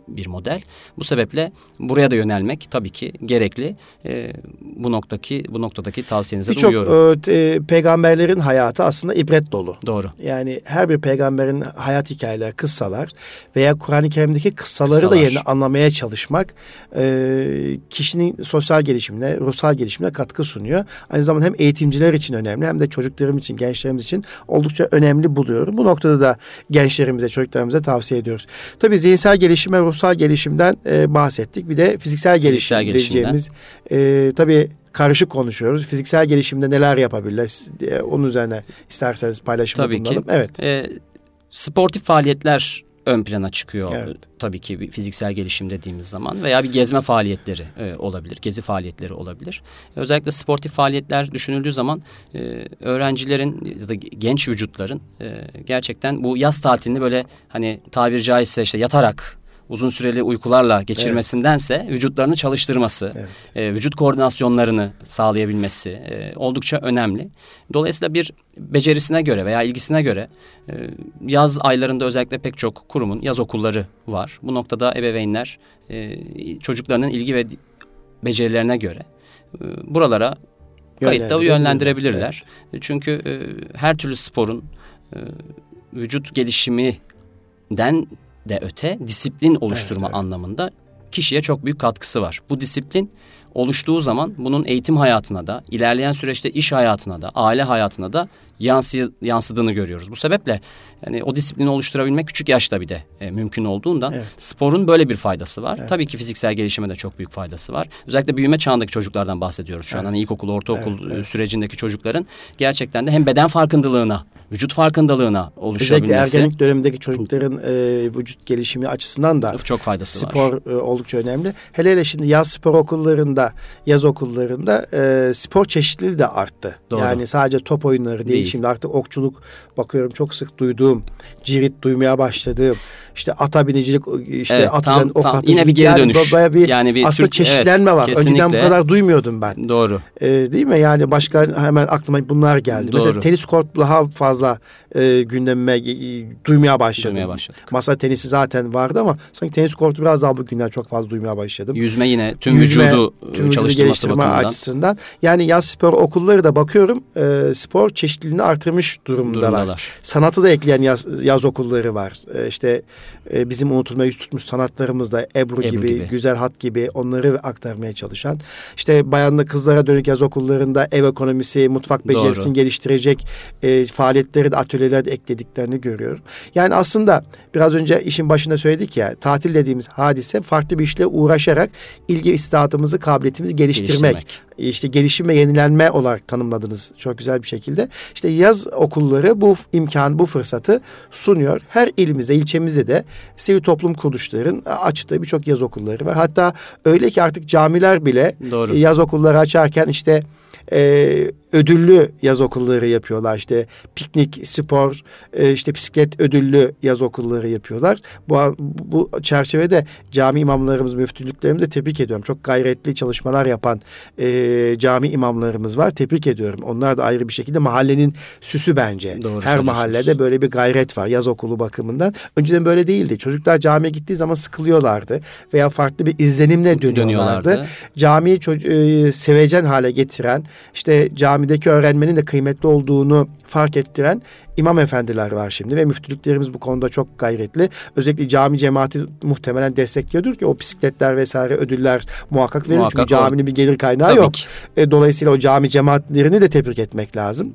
bir model. Bu sebeple buraya da yönelmek tabii ki gerekli. E, bu noktaki bu noktadaki tavsiyenize Birçok uyuyorum. e, peygamberlerin hayatı aslında ibret dolu. Doğru. Yani her bir peygamberin hayat hikayeleri, kıssalar veya Kur'an-ı Kerim'deki kıssaları kıssalar. da yerine anlamaya çalışmak e, kişinin sosyal gelişimine, ruhsal gelişimine katkı sunuyor. Aynı zamanda hem eğitimciler için önemli hem de çocuklarım için, gençlerimiz için oldukça önemli buluyorum. Bu noktada da gençlerimize, çocuklarımıza tavsiye ediyoruz. Tabii zihinsel gelişime, ruhsal ruhsal gelişimden e, bahsettik. Bir de fiziksel gelişim fiziksel diyeceğimiz. E, tabii karışık konuşuyoruz. Fiziksel gelişimde neler yapabilirler? Onun üzerine isterseniz paylaşımda Tabii bulunalım. Ki. Evet. E, sportif faaliyetler ön plana çıkıyor. Evet. Tabii ki bir fiziksel gelişim dediğimiz zaman veya bir gezme faaliyetleri e, olabilir, gezi faaliyetleri olabilir. Özellikle sportif faaliyetler düşünüldüğü zaman e, öğrencilerin ya da genç vücutların e, gerçekten bu yaz tatilini böyle hani tabiri caizse işte yatarak uzun süreli uykularla geçirmesindense evet. vücutlarını çalıştırması, evet. e, vücut koordinasyonlarını sağlayabilmesi e, oldukça önemli. Dolayısıyla bir becerisine göre veya ilgisine göre e, yaz aylarında özellikle pek çok kurumun yaz okulları var. Bu noktada ebeveynler e, çocuklarının ilgi ve becerilerine göre e, buralara kayıtta yönlendirebilirler. Evet. Çünkü e, her türlü sporun e, vücut gelişiminden de öte disiplin oluşturma evet, evet. anlamında kişiye çok büyük katkısı var. Bu disiplin oluştuğu zaman bunun eğitim hayatına da, ilerleyen süreçte iş hayatına da, aile hayatına da yansı, yansıdığını görüyoruz. Bu sebeple yani o disiplini oluşturabilmek küçük yaşta bir de e, mümkün olduğundan evet. sporun böyle bir faydası var. Evet. Tabii ki fiziksel gelişime de çok büyük faydası var. Özellikle büyüme çağındaki çocuklardan bahsediyoruz şu evet. an. Hani ilkokul, ortaokul evet, evet. sürecindeki çocukların gerçekten de hem beden farkındalığına vücut farkındalığına oluşabilmesi. Özellikle ergenlik dönemindeki çocukların e, vücut gelişimi açısından da çok faydası spor, var. Spor e, oldukça önemli. Hele hele şimdi yaz spor okullarında, yaz okullarında e, spor çeşitliliği de arttı. Doğru. Yani sadece top oyunları değil, değil. Şimdi artık okçuluk bakıyorum çok sık duyduğum, cirit duymaya başladığım, işte ata binicilik, işte evet, at tam, ok tam, Yine bir geri yani dönüş. Bir, yani bir aslında Türk, çeşitlenme evet, var. Kesinlikle. Önceden bu kadar duymuyordum ben. Doğru. E, değil mi? Yani başka hemen aklıma bunlar geldi. Doğru. Mesela tenis kort daha fazla e, gündemime e, duymaya başladım. Duymaya başladık. Masa tenisi zaten vardı ama sanki tenis kortu biraz daha bugünler çok fazla duymaya başladım. Yüzme yine tüm Yüzme, vücudu e, tüm vücudu geliştirme bakımından. açısından. Yani yaz spor okulları da bakıyorum e, spor çeşitliliğini artırmış durumdalar. durumdalar. Sanatı da ekleyen yaz, yaz okulları var. E, işte e, bizim unutulmaya yüz tutmuş sanatlarımızda Ebru, Ebru gibi, gibi, Güzel Hat gibi onları aktarmaya çalışan. İşte bayanlı kızlara dönük yaz okullarında ev ekonomisi, mutfak becerisini Doğru. geliştirecek e, faaliyetleri de atölyelerde eklediklerini görüyorum. Yani aslında biraz önce işin başında söyledik ya tatil dediğimiz hadise farklı bir işle uğraşarak ilgi istidatımızı, kabiliyetimizi geliştirmek. geliştirmek işte gelişim ve yenilenme olarak tanımladınız çok güzel bir şekilde. İşte yaz okulları bu imkan, bu fırsatı sunuyor. Her ilimizde, ilçemizde de sivil toplum kuruluşların açtığı birçok yaz okulları var. Hatta öyle ki artık camiler bile Doğru. yaz okulları açarken işte e, ödüllü yaz okulları yapıyorlar. İşte piknik, spor, e, işte bisiklet ödüllü yaz okulları yapıyorlar. Bu, bu çerçevede cami imamlarımız, müftülüklerimizi de tebrik ediyorum. Çok gayretli çalışmalar yapan e, cami imamlarımız var. Tebrik ediyorum. Onlar da ayrı bir şekilde mahallenin süsü bence. Doğru Her mahallede böyle bir gayret var yaz okulu bakımından. Önceden böyle değildi. Çocuklar camiye gittiği zaman sıkılıyorlardı veya farklı bir izlenimle dönüyorlardı. dönüyorlardı. Camiyi e, sevecen hale getiren, işte camideki öğrenmenin de kıymetli olduğunu fark ettiren imam efendiler var şimdi ve müftülüklerimiz bu konuda çok gayretli. Özellikle cami cemaati muhtemelen destekliyordur ki o bisikletler vesaire ödüller muhakkak verir. Muhakkak Çünkü caminin bir gelir kaynağı Tabii yok. E, dolayısıyla o cami cemaatlerini de tebrik etmek lazım.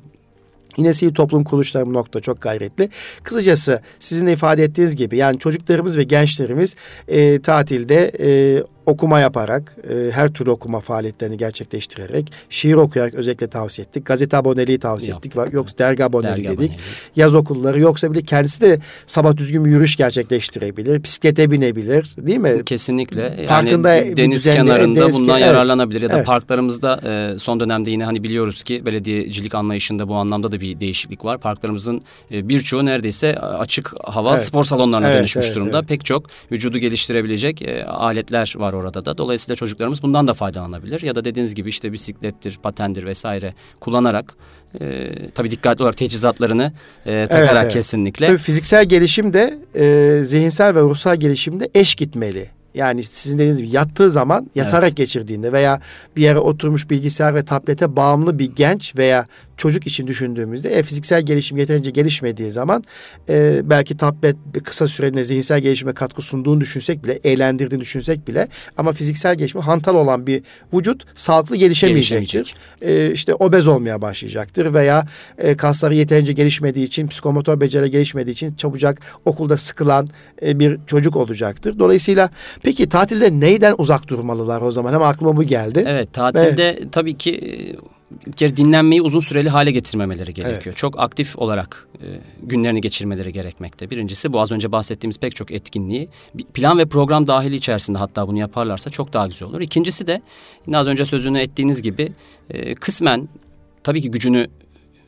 Yine sivil toplum kuruluşları bu nokta çok gayretli. Kısacası sizin de ifade ettiğiniz gibi yani çocuklarımız ve gençlerimiz e, tatilde e, okuma yaparak, e, her türlü okuma faaliyetlerini gerçekleştirerek, şiir okuyarak özellikle tavsiye ettik. Gazete aboneliği tavsiye Yaptık, ettik. Yoksa dergi aboneliği dergi dedik. Aboneliği. Yaz okulları yoksa bile kendisi de sabah düzgün bir yürüyüş gerçekleştirebilir. Bisiklete binebilir değil mi? Kesinlikle. Yani Parkında deniz düzenli, kenarında deniz bundan evet. yararlanabilir. Ya da evet. parklarımızda e, son dönemde yine hani biliyoruz ki belediyecilik anlayışında bu anlamda da bir değişiklik var. Parklarımızın e, birçoğu neredeyse açık hava evet. spor salonlarına evet, dönüşmüş evet, durumda. Evet. Pek çok vücudu geliştirebilecek e, aletler var orada da. Dolayısıyla çocuklarımız bundan da faydalanabilir. Ya da dediğiniz gibi işte bisiklettir, patendir vesaire kullanarak e, tabii dikkatli olarak teçhizatlarını e, takarak evet, evet. kesinlikle. Tabii fiziksel gelişim de e, zihinsel ve ruhsal gelişim de eş gitmeli. Yani sizin dediğiniz gibi yattığı zaman yatarak evet. geçirdiğinde veya bir yere oturmuş bilgisayar ve tablete bağımlı bir genç veya çocuk için düşündüğümüzde e, fiziksel gelişim yeterince gelişmediği zaman e, belki tablet kısa süreliğine zihinsel gelişime katkı sunduğunu düşünsek bile, eğlendirdiğini düşünsek bile ama fiziksel gelişme hantal olan bir vücut sağlıklı gelişemeyecektir. E, işte obez olmaya başlayacaktır veya e, kasları yeterince gelişmediği için, psikomotor beceri gelişmediği için çabucak okulda sıkılan e, bir çocuk olacaktır. Dolayısıyla peki tatilde neyden uzak durmalılar o zaman? Hem aklıma bu geldi. Evet tatilde Ve, tabii ki bir kere dinlenmeyi uzun süreli hale getirmemeleri gerekiyor. Evet. Çok aktif olarak e, günlerini geçirmeleri gerekmekte. Birincisi bu az önce bahsettiğimiz pek çok etkinliği plan ve program dahili içerisinde hatta bunu yaparlarsa çok daha güzel olur. İkincisi de az önce sözünü ettiğiniz gibi e, kısmen tabii ki gücünü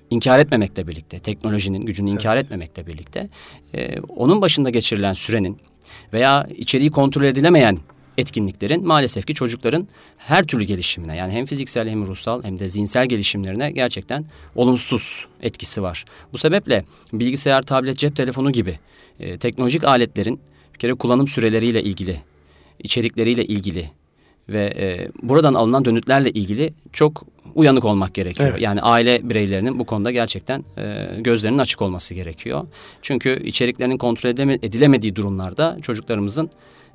inkar etmemekle birlikte, teknolojinin gücünü evet. inkar etmemekle birlikte e, onun başında geçirilen sürenin veya içeriği kontrol edilemeyen etkinliklerin maalesef ki çocukların her türlü gelişimine yani hem fiziksel hem ruhsal hem de zihinsel gelişimlerine gerçekten olumsuz etkisi var. Bu sebeple bilgisayar, tablet, cep telefonu gibi e, teknolojik aletlerin bir kere kullanım süreleriyle ilgili, içerikleriyle ilgili ve e, buradan alınan dönütlerle ilgili çok uyanık olmak gerekiyor. Evet. Yani aile bireylerinin bu konuda gerçekten e, gözlerinin açık olması gerekiyor. Çünkü içeriklerinin kontrol edilemediği durumlarda çocuklarımızın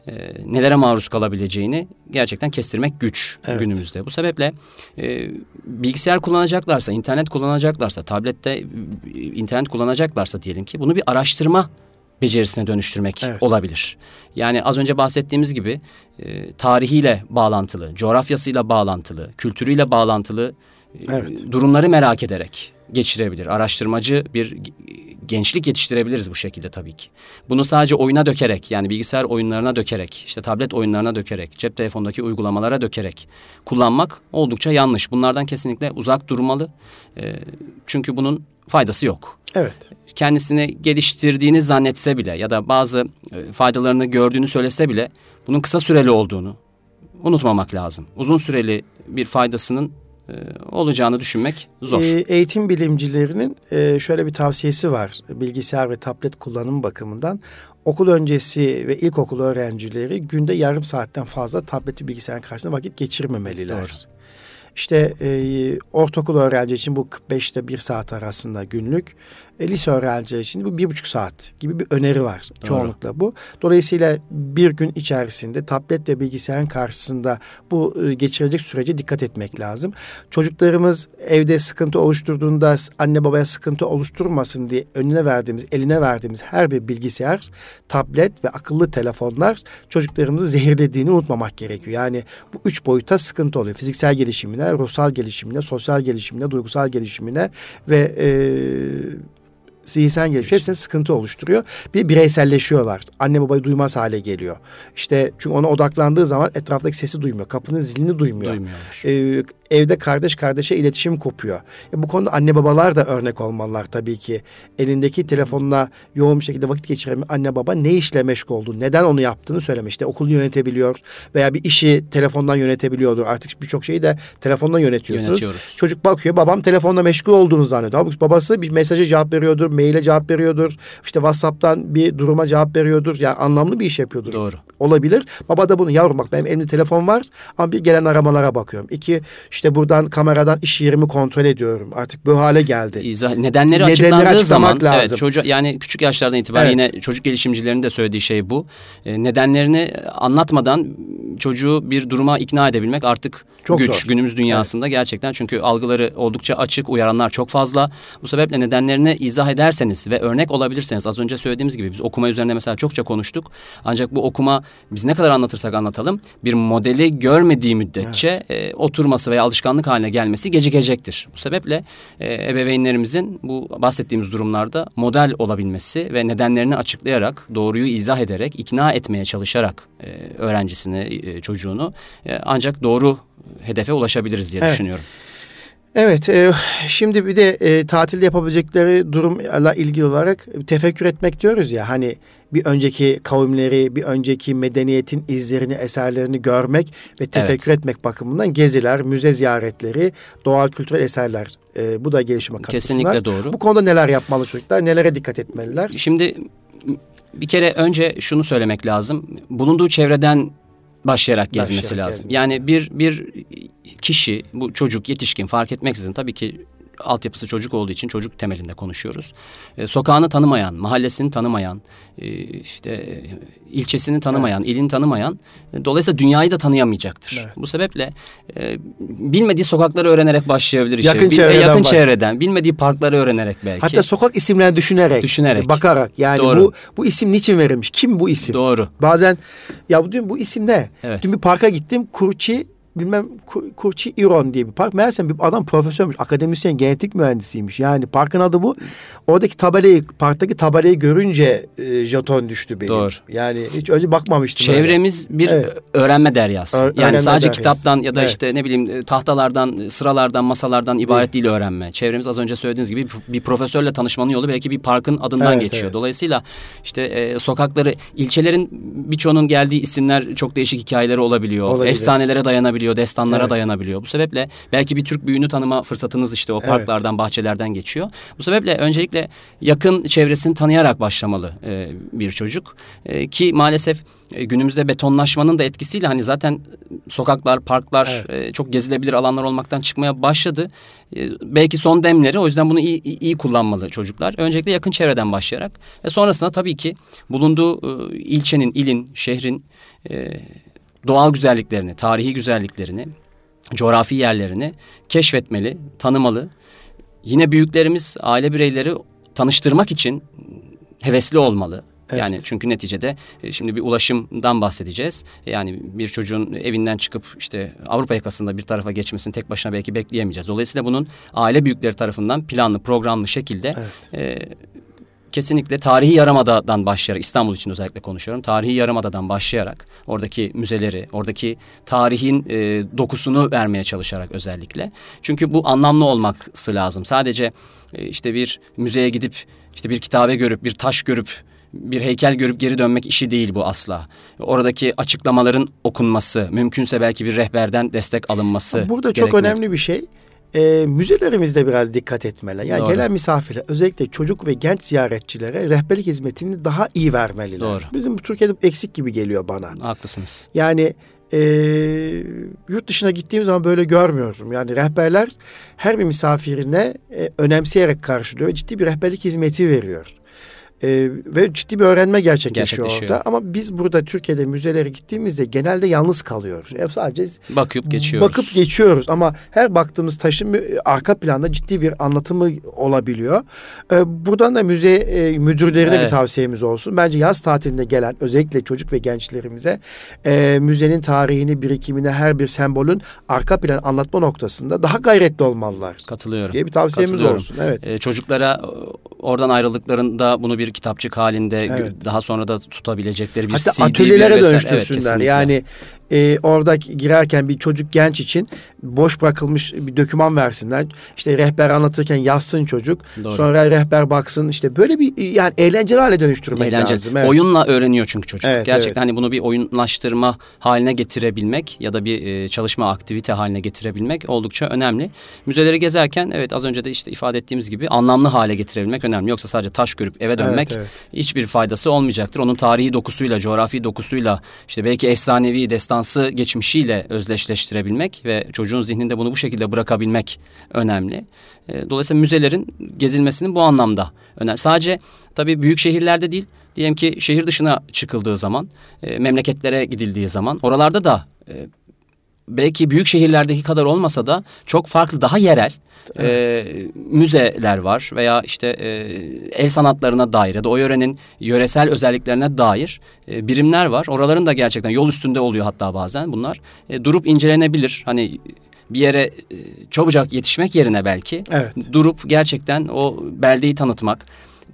e, nelere maruz kalabileceğini gerçekten kestirmek güç Evet. günümüzde. Bu sebeple e, bilgisayar kullanacaklarsa, internet kullanacaklarsa, tablette e, internet kullanacaklarsa diyelim ki bunu bir araştırma becerisine dönüştürmek Evet. olabilir. Yani az önce bahsettiğimiz gibi e, tarihiyle bağlantılı, coğrafyasıyla bağlantılı, kültürüyle bağlantılı e, Evet. durumları merak ederek geçirebilir. Araştırmacı bir gençlik yetiştirebiliriz bu şekilde tabii ki. Bunu sadece oyuna dökerek yani bilgisayar oyunlarına dökerek, işte tablet oyunlarına dökerek, cep telefondaki uygulamalara dökerek kullanmak oldukça yanlış. Bunlardan kesinlikle uzak durmalı. E, çünkü bunun faydası yok Evet. kendisini geliştirdiğini zannetse bile ya da bazı e, faydalarını gördüğünü söylese bile bunun kısa süreli olduğunu unutmamak lazım. Uzun süreli bir faydasının olacağını düşünmek zor. Ee, eğitim bilimcilerinin e, şöyle bir tavsiyesi var bilgisayar ve tablet kullanım bakımından. Okul öncesi ve ilkokul öğrencileri günde yarım saatten fazla tableti bilgisayarın karşısında vakit geçirmemeliler. Doğru. İşte e, ortaokul öğrenci için bu 45 ile 1 saat arasında günlük. E, lise öğrencileri için bu bir buçuk saat gibi bir öneri var çoğunlukla bu. Dolayısıyla bir gün içerisinde tablet ve bilgisayarın karşısında bu e, geçirecek sürece dikkat etmek lazım. Çocuklarımız evde sıkıntı oluşturduğunda anne babaya sıkıntı oluşturmasın diye önüne verdiğimiz, eline verdiğimiz her bir bilgisayar, tablet ve akıllı telefonlar çocuklarımızı zehirlediğini unutmamak gerekiyor. Yani bu üç boyuta sıkıntı oluyor. Fiziksel gelişimine, ruhsal gelişimine, sosyal gelişimine, duygusal gelişimine ve e, zihinsel gelişim hepsine sıkıntı oluşturuyor. Bir bireyselleşiyorlar. Anne babayı duymaz hale geliyor. İşte çünkü ona odaklandığı zaman etraftaki sesi duymuyor. Kapının zilini duymuyor. Ee, evde kardeş kardeşe iletişim kopuyor. E, bu konuda anne babalar da örnek olmalılar tabii ki. Elindeki telefonla yoğun bir şekilde vakit geçiren anne baba ne işle meşgul olduğunu, neden onu yaptığını söylemiş. İşte okulu yönetebiliyor veya bir işi telefondan yönetebiliyordur. Artık birçok şeyi de telefondan yönetiyorsunuz. Çocuk bakıyor babam telefonla meşgul olduğunu zannediyor. Halbuki babası bir mesaja cevap veriyordur, maile cevap veriyordur. İşte WhatsApp'tan bir duruma cevap veriyordur. Yani anlamlı bir iş yapıyordur. Doğru. Olabilir. Baba da bunu yavrum bak benim elimde telefon var ama bir gelen aramalara bakıyorum. İki işte buradan kameradan iş yerimi kontrol ediyorum. Artık bu hale geldi. İzah, nedenleri, Nedenleri açıklandığı açıklamak zaman lazım. evet çocuğa yani küçük yaşlardan itibaren Evet. yine çocuk gelişimcilerinin de söylediği şey bu. E, nedenlerini anlatmadan çocuğu bir duruma ikna edebilmek artık Çok güç zor. günümüz dünyasında gerçekten çünkü algıları oldukça açık, uyaranlar çok fazla. Bu sebeple nedenlerini izah ederseniz ve örnek olabilirseniz az önce söylediğimiz gibi biz okuma üzerine mesela çokça konuştuk. Ancak bu okuma biz ne kadar anlatırsak anlatalım bir modeli görmediği müddetçe e, oturması veya alışkanlık haline gelmesi gecikecektir. Bu sebeple e, ebeveynlerimizin bu bahsettiğimiz durumlarda model olabilmesi ve nedenlerini açıklayarak, doğruyu izah ederek, ikna etmeye çalışarak e, öğrencisini, e, çocuğunu e, ancak doğru hedefe ulaşabiliriz diye Evet. düşünüyorum. Evet, e, şimdi bir de e, tatilde yapabilecekleri durumla ilgili olarak tefekkür etmek diyoruz ya hani bir önceki kavimleri, bir önceki medeniyetin izlerini, eserlerini görmek ve tefekkür etmek bakımından geziler, müze ziyaretleri, doğal kültürel eserler e, bu da gelişime katkı. Kesinlikle doğru. Bu konuda neler yapmalı çocuklar, nelere dikkat etmeliler? Şimdi bir kere önce şunu söylemek lazım. Bulunduğu çevreden başlayarak gezmesi Başlayarak lazım. gezmesi yani lazım. bir bir kişi, bu çocuk, yetişkin fark etmeksizin tabii ki altyapısı çocuk olduğu için çocuk temelinde konuşuyoruz. E, sokağını tanımayan, mahallesini tanımayan, e, işte e, ilçesini tanımayan, ilini tanımayan, e, dolayısıyla dünyayı da tanıyamayacaktır. Evet. Bu sebeple e, bilmediği sokakları öğrenerek başlayabilir. işte. Yakın Bil- çevreden yakın baş- çevreden, bilmediği parkları öğrenerek belki. Hatta sokak isimlerini düşünerek, Düşünerek. e, bakarak yani Doğru. bu bu isim niçin verilmiş? Kim bu isim? Doğru. Bazen ya bu dün bu isim ne? Evet. Dün bir parka gittim. Kurçi bilmem Kur- Kurçi İron diye bir park. Meğerse bir adam profesörmüş. Akademisyen genetik mühendisiymiş. Yani parkın adı bu. Oradaki tabelayı parktaki tabelayı görünce e, jeton düştü benim. Doğru. Yani hiç önce bakmamıştım. öyle. Çevremiz bir Evet. öğrenme deryası. Ö- yani öğrenme sadece deryası. kitaptan ya da Evet. işte ne bileyim e, tahtalardan, sıralardan, masalardan ibaret değil öğrenme. Çevremiz az önce söylediğiniz gibi bir- profesörle tanışmanın yolu belki bir parkın adından Evet, geçiyor. evet. Dolayısıyla işte e, sokakları, ilçelerin birçoğunun geldiği isimler çok değişik hikayeleri olabiliyor. Olabilir. Efsanelere dayanabiliyorlar. Dayanabiliyor, destanlara Evet. dayanabiliyor. Bu sebeple belki bir Türk büyüğünü tanıma fırsatınız işte o Evet. parklardan, bahçelerden geçiyor. Bu sebeple öncelikle yakın çevresini tanıyarak başlamalı e, bir çocuk. E, ki maalesef e, günümüzde betonlaşmanın da etkisiyle hani zaten sokaklar, parklar Evet. e, çok gezilebilir alanlar olmaktan çıkmaya başladı. E, belki son demleri o yüzden bunu iyi, iyi- iyi kullanmalı çocuklar. Öncelikle yakın çevreden başlayarak ve sonrasında tabii ki bulunduğu e, ilçenin, ilin, şehrin e, doğal güzelliklerini, tarihi güzelliklerini, coğrafi yerlerini keşfetmeli, tanımalı. Yine büyüklerimiz aile bireyleri tanıştırmak için hevesli olmalı. Evet. Yani çünkü neticede e, şimdi bir ulaşımdan bahsedeceğiz. Yani bir çocuğun evinden çıkıp işte Avrupa yakasında bir tarafa geçmesini tek başına belki bekleyemeyeceğiz. Dolayısıyla bunun aile büyükleri tarafından planlı, programlı şekilde e, kesinlikle tarihi yarımadadan başlayarak İstanbul için özellikle konuşuyorum. Tarihi yarımadadan başlayarak oradaki müzeleri, oradaki tarihin e, dokusunu vermeye çalışarak özellikle. Çünkü bu anlamlı olması lazım. Sadece e, işte bir müzeye gidip işte bir kitabe görüp bir taş görüp bir heykel görüp geri dönmek işi değil bu asla. Oradaki açıklamaların okunması, mümkünse belki bir rehberden destek alınması. Burada çok gerekmeli. önemli bir şey. E, müzelerimizde biraz dikkat etmeli. Yani Doğru. gelen misafirler özellikle çocuk ve genç ziyaretçilere rehberlik hizmetini daha iyi vermeliler. Doğru. Bizim bu Türkiye'de eksik gibi geliyor bana. Haklısınız. Yani e, yurt dışına gittiğim zaman böyle görmüyorum. Yani rehberler her bir misafirine e, önemseyerek karşılıyor. ve Ciddi bir rehberlik hizmeti veriyor. E, ve ciddi bir öğrenme gerçekleşiyor, Gerçekleşiyor. orada. Ama biz burada Türkiye'de müzelere gittiğimizde genelde yalnız kalıyoruz. Hep sadece Bakıp geçiyoruz. bakıp geçiyoruz. Ama her baktığımız taşın arka planda ciddi bir anlatımı olabiliyor. E, buradan da müze e, müdürlerine bir Evet. tavsiyemiz olsun. Bence yaz tatilinde gelen özellikle çocuk ve gençlerimize e, müzenin tarihini, birikimini, her bir sembolün arka plan anlatma noktasında daha gayretli olmalılar Katılıyorum. diye bir tavsiyemiz olsun. Evet. Ee, çocuklara oradan ayrıldıklarında bunu bir kitapçık halinde Evet. daha sonra da tutabilecekleri bir Hatta CD, bir atölyelere. Evet, dönüştürsünler. kesinlikle. yani e, orada girerken bir çocuk genç için boş bırakılmış bir döküman versinler. İşte rehber anlatırken yazsın çocuk. Doğru. Sonra rehber baksın. İşte böyle bir yani eğlenceli hale dönüştürmek Eğlenceli. lazım. Evet. Oyunla öğreniyor çünkü çocuk. Evet, Gerçekten evet. hani bunu bir oyunlaştırma haline getirebilmek ya da bir e, çalışma aktivite haline getirebilmek oldukça önemli. Müzeleri gezerken evet az önce de işte ifade ettiğimiz gibi anlamlı hale getirebilmek önemli. Yoksa sadece taş görüp eve dönmek evet. hiçbir faydası olmayacaktır. Onun tarihi dokusuyla, coğrafi dokusuyla işte belki efsanevi destansı geçmişiyle özdeşleştirebilmek ve çocuğun zihninde bunu bu şekilde bırakabilmek önemli. E, Dolayısıyla müzelerin gezilmesinin bu anlamda önemli. Sadece tabii büyük şehirlerde değil, diyelim ki şehir dışına çıkıldığı zaman, e, memleketlere gidildiği zaman oralarda da e, belki büyük şehirlerdeki kadar olmasa da çok farklı, daha yerel e, müzeler var veya işte e, el sanatlarına dair ya da o yörenin yöresel özelliklerine dair e, birimler var. Oraların da gerçekten yol üstünde oluyor hatta bazen bunlar. E, durup incelenebilir. Hani bir yere e, çabucak yetişmek yerine belki Evet. durup gerçekten o beldeyi tanıtmak.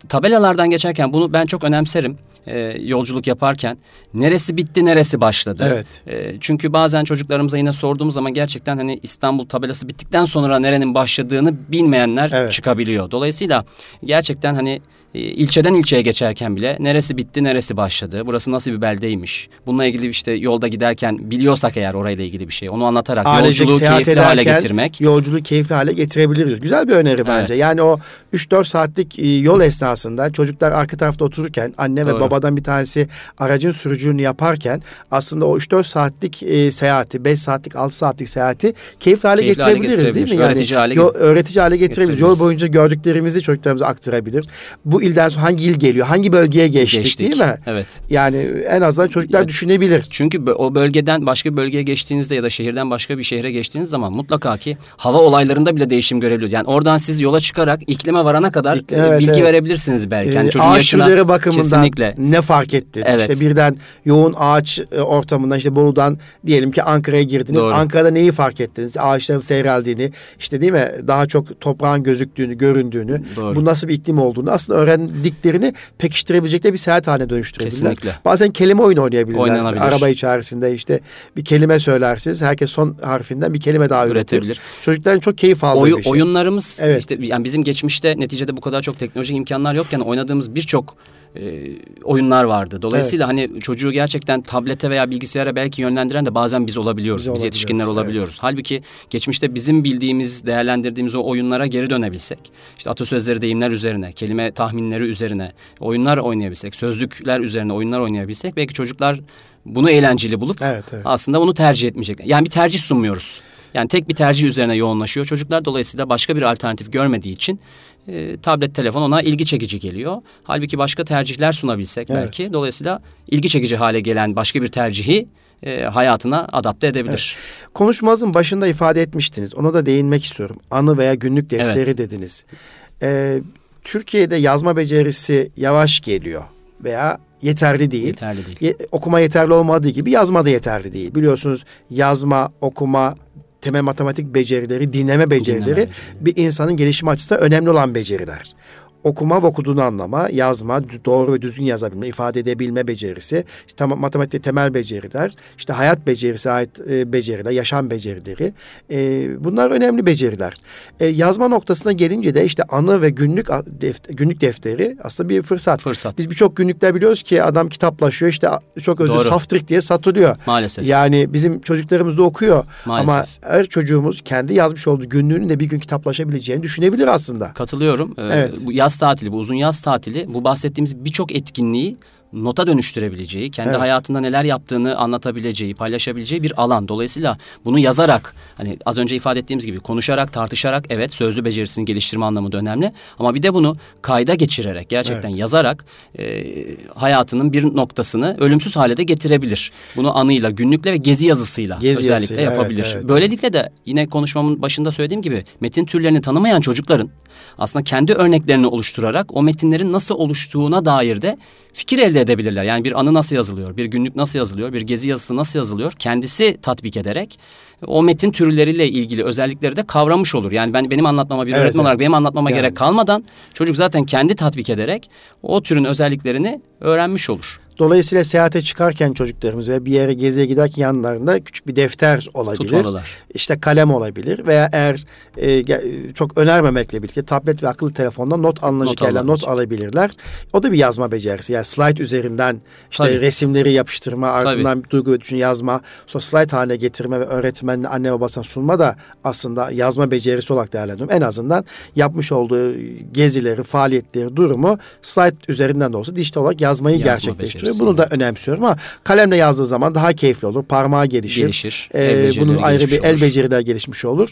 Tabelalardan geçerken bunu ben çok önemserim e, yolculuk yaparken. Neresi bitti, neresi başladı. Evet. E, çünkü bazen çocuklarımıza yine sorduğumuz zaman gerçekten hani İstanbul tabelası bittikten sonra nerenin başladığını bilmeyenler Evet. çıkabiliyor. Dolayısıyla gerçekten hani ilçeden ilçeye geçerken bile neresi bitti, neresi başladı, burası nasıl bir beldeymiş. Bununla ilgili işte yolda giderken biliyorsak eğer orayla ilgili bir şey onu anlatarak Ailecek yolculuğu keyifli hale ederken getirmek. Yolculuğu keyifli hale getirebiliriz. Güzel bir öneri bence. Evet. Yani o 3-4 saatlik e, yol esnasında çocuklar arka tarafta otururken anne ve Doğru. babadan bir tanesi aracın sürücülüğünü yaparken aslında o 3-4 saatlik e, seyahati, 5 saatlik, 6 saatlik seyahati keyifli hale Keyifli hale getirebiliriz değil mi? Öğretici hale yol, öğretici hale getirebiliriz. Yol getirebiliriz. boyunca gördüklerimizi çocuklarımıza aktarabilir. Bu ilden sonra hangi il geliyor, hangi bölgeye geçtik, Geçtik. değil mi? Evet. Yani en azından çocuklar Evet. düşünebilir. Çünkü o bölgeden başka bir bölgeye geçtiğinizde ya da şehirden başka bir şehre geçtiğiniz zaman mutlaka ki hava olaylarında bile değişim görebiliyoruz. Yani oradan siz yola çıkarak iklime varana kadar İklim- e, evet, bilgi evet. verebilirsiniz belki. Yani Ee, çocuğun ağaç yaşına türleri bakımından kesinlikle. ne fark etti? Evet. İşte birden yoğun ağaç e, ortamından işte Bolu'dan diyelim ki Ankara'ya girdiniz. Doğru. Ankara'da neyi fark ettiniz? Ağaçların seyreldiğini, işte değil mi? Daha çok toprağın gözüktüğünü, göründüğünü, Doğru. bu nasıl bir iklim olduğunu aslında öğrendiklerini pekiştirebilecekleri bir seyahat haline dönüştürebilirler. Kesinlikle. Bazen kelime oyunu oynayabilirler. Oynanabilir. Araba içerisinde işte bir kelime söylersiniz. Herkes son harfinden bir kelime daha üretir. Üretebilir. Çocukların çok keyif aldığı Oyu- bir şey. Oyunlarımız Evet. işte yani bizim geçmişte neticede bu kadar çok teknolojik imkanlar yokken oynadığımız birçok e, oyunlar vardı. Dolayısıyla evet. hani çocuğu gerçekten tablete veya bilgisayara belki yönlendiren de bazen biz olabiliyoruz. Biz, biz yetişkinler olabiliyoruz. Evet. Halbuki geçmişte bizim bildiğimiz, değerlendirdiğimiz o oyunlara geri dönebilsek, işte atasözleri, deyimler üzerine, kelime tahminleri üzerine oyunlar oynayabilsek, sözlükler üzerine oyunlar oynayabilsek belki çocuklar bunu eğlenceli bulup evet, evet. aslında bunu tercih etmeyecek. Yani bir tercih sunmuyoruz. Yani tek bir tercih üzerine yoğunlaşıyor. Çocuklar dolayısıyla başka bir alternatif görmediği için e, tablet, telefon ona ilgi çekici geliyor. Halbuki başka tercihler sunabilsek evet. belki dolayısıyla ilgi çekici hale gelen başka bir tercihi e, hayatına adapte edebilir. Evet. Konuşmamızın başında ifade etmiştiniz. Ona da değinmek istiyorum. Anı veya günlük defteri evet. dediniz. Ee, Türkiye'de yazma becerisi yavaş geliyor veya yeterli değil. Yeterli değil. Ye, okuma yeterli olmadığı gibi yazma da yeterli değil. Biliyorsunuz yazma, okuma, temel matematik becerileri, dinleme becerileri dinleme bir insanın gelişimi açısından önemli olan beceriler okuma ve okuduğunu anlama, yazma, doğru ve düzgün yazabilme, ifade edebilme becerisi, işte matematikte temel beceriler, işte hayat becerisi ait e, beceriler, yaşam becerileri. E, bunlar önemli beceriler. E, yazma noktasına gelince de işte anı ve günlük defter, günlük defteri aslında bir fırsat. Fırsat. Biz birçok günlükler biliyoruz ki adam kitaplaşıyor işte çok özür saftrik diye satılıyor. Maalesef. Yani bizim çocuklarımız da okuyor. Maalesef. Ama her çocuğumuz kendi yazmış olduğu günlüğünün de bir gün kitaplaşabileceğini düşünebilir aslında. Katılıyorum. Ee, evet. Bu yaz tatili, bu uzun yaz tatili bu bahsettiğimiz birçok etkinliği nota dönüştürebileceği, kendi evet. hayatında neler yaptığını anlatabileceği, paylaşabileceği bir alan. Dolayısıyla bunu yazarak, hani az önce ifade ettiğimiz gibi konuşarak, tartışarak evet sözlü becerisini geliştirme anlamında önemli. Ama bir de bunu kayda geçirerek, gerçekten evet. yazarak e, hayatının bir noktasını ölümsüz hale de getirebilir. Bunu anıyla, günlükle ve gezi yazısıyla gezi özellikle yazısıyla, yapabilir. Evet, evet, Böylelikle de yine konuşmamın başında söylediğim gibi metin türlerini tanımayan çocukların aslında kendi örneklerini oluşturarak o metinlerin nasıl oluştuğuna dair de fikir elde edebilirler. Yani bir anı nasıl yazılıyor, bir günlük nasıl yazılıyor, bir gezi yazısı nasıl yazılıyor kendisi tatbik ederek o metin türleriyle ilgili özellikleri de kavramış olur. Yani ben benim anlatmama bir evet, öğretmen evet. olarak benim anlatmama yani. gerek kalmadan çocuk zaten kendi tatbik ederek o türün özelliklerini öğrenmiş olur. Dolayısıyla seyahate çıkarken çocuklarımız ve bir yere geziye giderken yanlarında küçük bir defter olabilir. Tutmalılar. İşte kalem olabilir veya eğer e, çok önermemekle birlikte tablet ve akıllı telefonda not alınacak not not alabilirler. O da bir yazma becerisi. Yani slide üzerinden işte Tabii. resimleri yapıştırma, ardından bir duygu ve düşün yazma, sonra slide haline getirme ve öğretmenin anne babasına sunma da aslında yazma becerisi olarak değerlendiriyorum. En azından yapmış olduğu gezileri, faaliyetleri, durumu slide üzerinden de olsa dijital olarak yazmayı Yazma gerçekleştiriyor çalışıyor. Bunu da önemsiyorum ama kalemle yazdığı zaman daha keyifli olur. Parmağı gelişir. Gelişir. Ee, bunun ayrı bir olur. el beceriler gelişmiş olur.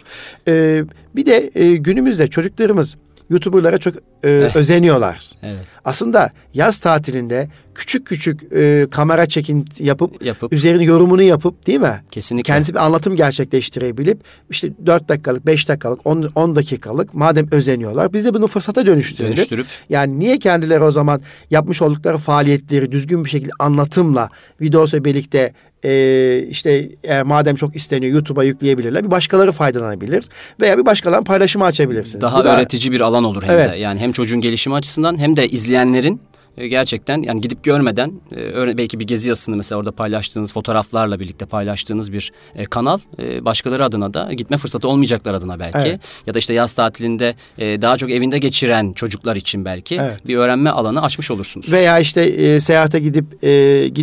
Ee, bir de e, günümüzde çocuklarımız YouTuber'lara çok e, özeniyorlar. Evet. Aslında yaz tatilinde küçük küçük e, kamera çekin yapıp, yapıp üzerine yorumunu yapıp değil mi? Kesinlikle. Kendisi bir anlatım gerçekleştirebilip işte dört dakikalık, beş dakikalık, on, on dakikalık madem özeniyorlar biz de bunu fırsata dönüştürelim. Dönüştürüp. Yani niye kendileri o zaman yapmış oldukları faaliyetleri düzgün bir şekilde anlatımla videosu birlikte e, işte e, madem çok isteniyor YouTube'a yükleyebilirler. Bir başkaları faydalanabilir veya bir başkalarının paylaşımı açabilirsiniz. Daha Bu öğretici da, bir alan olur hem evet. de. Yani hem çocuğun gelişimi açısından hem de izleyenlerin gerçekten yani gidip görmeden e, belki bir gezi yazısını mesela orada paylaştığınız fotoğraflarla birlikte paylaştığınız bir e, kanal başkaları adına da gitme fırsatı olmayacaklar adına belki evet. ya da işte yaz tatilinde daha çok evinde geçiren çocuklar için belki evet. bir öğrenme alanı açmış olursunuz. Veya işte e, seyahate gidip e,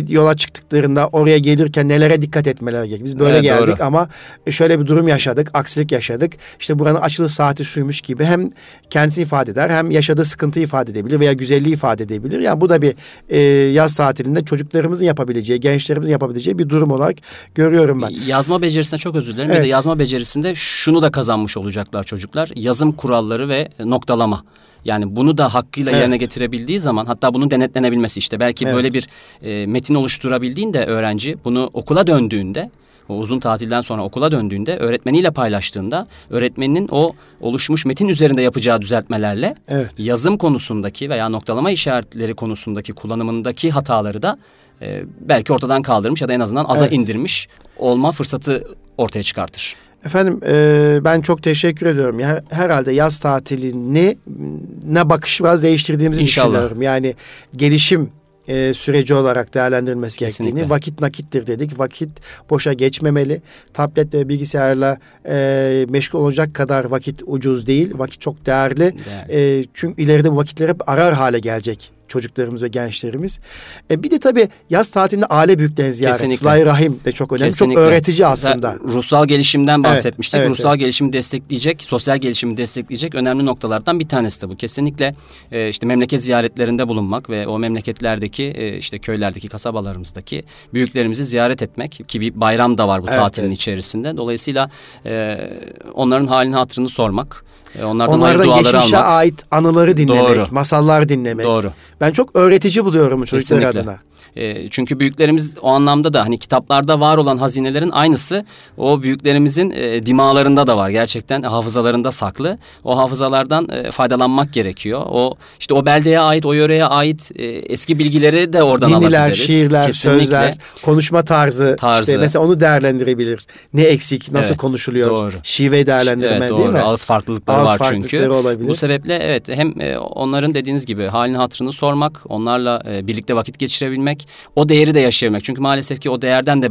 yola çıktıklarında oraya gelirken nelere dikkat etmeleri gerekiyor. Biz böyle evet, geldik doğru. ama şöyle bir durum yaşadık, aksilik yaşadık. İşte buranın açılış saati şuymuş gibi hem kendisini ifade eder hem yaşadığı sıkıntı ifade edebilir veya güzelliği ifade edebilir. Yani bu da bir e, yaz tatilinde çocuklarımızın yapabileceği, gençlerimizin yapabileceği bir durum olarak görüyorum ben. Yazma becerisine çok özür dilerim. Evet. Bir de yazma becerisinde şunu da kazanmış olacaklar çocuklar. Yazım kuralları ve noktalama. Yani bunu da hakkıyla evet. yerine getirebildiği zaman hatta bunun denetlenebilmesi işte belki evet. böyle bir e, metin oluşturabildiğinde öğrenci bunu okula döndüğünde o uzun tatilden sonra okula döndüğünde öğretmeniyle paylaştığında öğretmeninin o oluşmuş metin üzerinde yapacağı düzeltmelerle evet. yazım konusundaki veya noktalama işaretleri konusundaki kullanımındaki hataları da e, belki ortadan kaldırmış ya da en azından aza evet. indirmiş olma fırsatı ortaya çıkartır. Efendim e, ben çok teşekkür ediyorum. Ya, herhalde yaz tatilini ne bakış biraz değiştirdiğimizi İnşallah. düşünüyorum. Yani gelişim e, süreci olarak değerlendirilmesi Kesinlikle. gerektiğini, vakit nakittir dedik. Vakit boşa geçmemeli. Tablet ve bilgisayarla e, meşgul olacak kadar vakit ucuz değil. Vakit çok değerli. değerli. E, çünkü ileride bu vakitler hep arar hale gelecek çocuklarımız ve gençlerimiz. E, bir de tabii yaz tatilinde aile büyüklerini ziyaret. Kesinlikle. Sıla-i Rahim de çok önemli. Kesinlikle. Çok öğretici aslında. Ruhsal gelişimden bahsetmiştik. evet, ruhsal evet. gelişimi destekleyecek, sosyal gelişimi destekleyecek önemli noktalardan bir tanesi de bu. Kesinlikle e, işte memleket ziyaretlerinde bulunmak ve o memleketlerdeki e, işte köylerdeki, kasabalarımızdaki büyüklerimizi ziyaret etmek ki bir bayram da var bu Evet, tatilin evet. içerisinde. Dolayısıyla e, onların halini hatırını sormak, e, onlardan Onlardan geçmişe almak. ait anıları dinlemek, Doğru. masallar dinlemek. Doğru. Ben çok öğretici buluyorum bu çocuklar Kesinlikle. adına. E, çünkü büyüklerimiz o anlamda da hani kitaplarda var olan hazinelerin aynısı o büyüklerimizin e, dimalarında da var. Gerçekten hafızalarında saklı. O hafızalardan e, faydalanmak gerekiyor. O işte o beldeye ait, o yöreye ait e, eski bilgileri de oradan Ninniler, alabiliriz. şiirler, Kesinlikle. sözler, konuşma tarzı, Tarzı. işte mesela onu değerlendirebilir. Ne eksik, nasıl Evet, konuşuluyor, doğru. şive değerlendirme Evet, değil doğru. mi? Ağız farklılıkları Ağız var farklılıkları çünkü. olabilir. Bu sebeple evet hem e, onların dediğiniz gibi halini hatırını sormak, onlarla e, birlikte vakit geçirebilmek, o değeri de yaşayabilmek. Çünkü maalesef ki o değerden de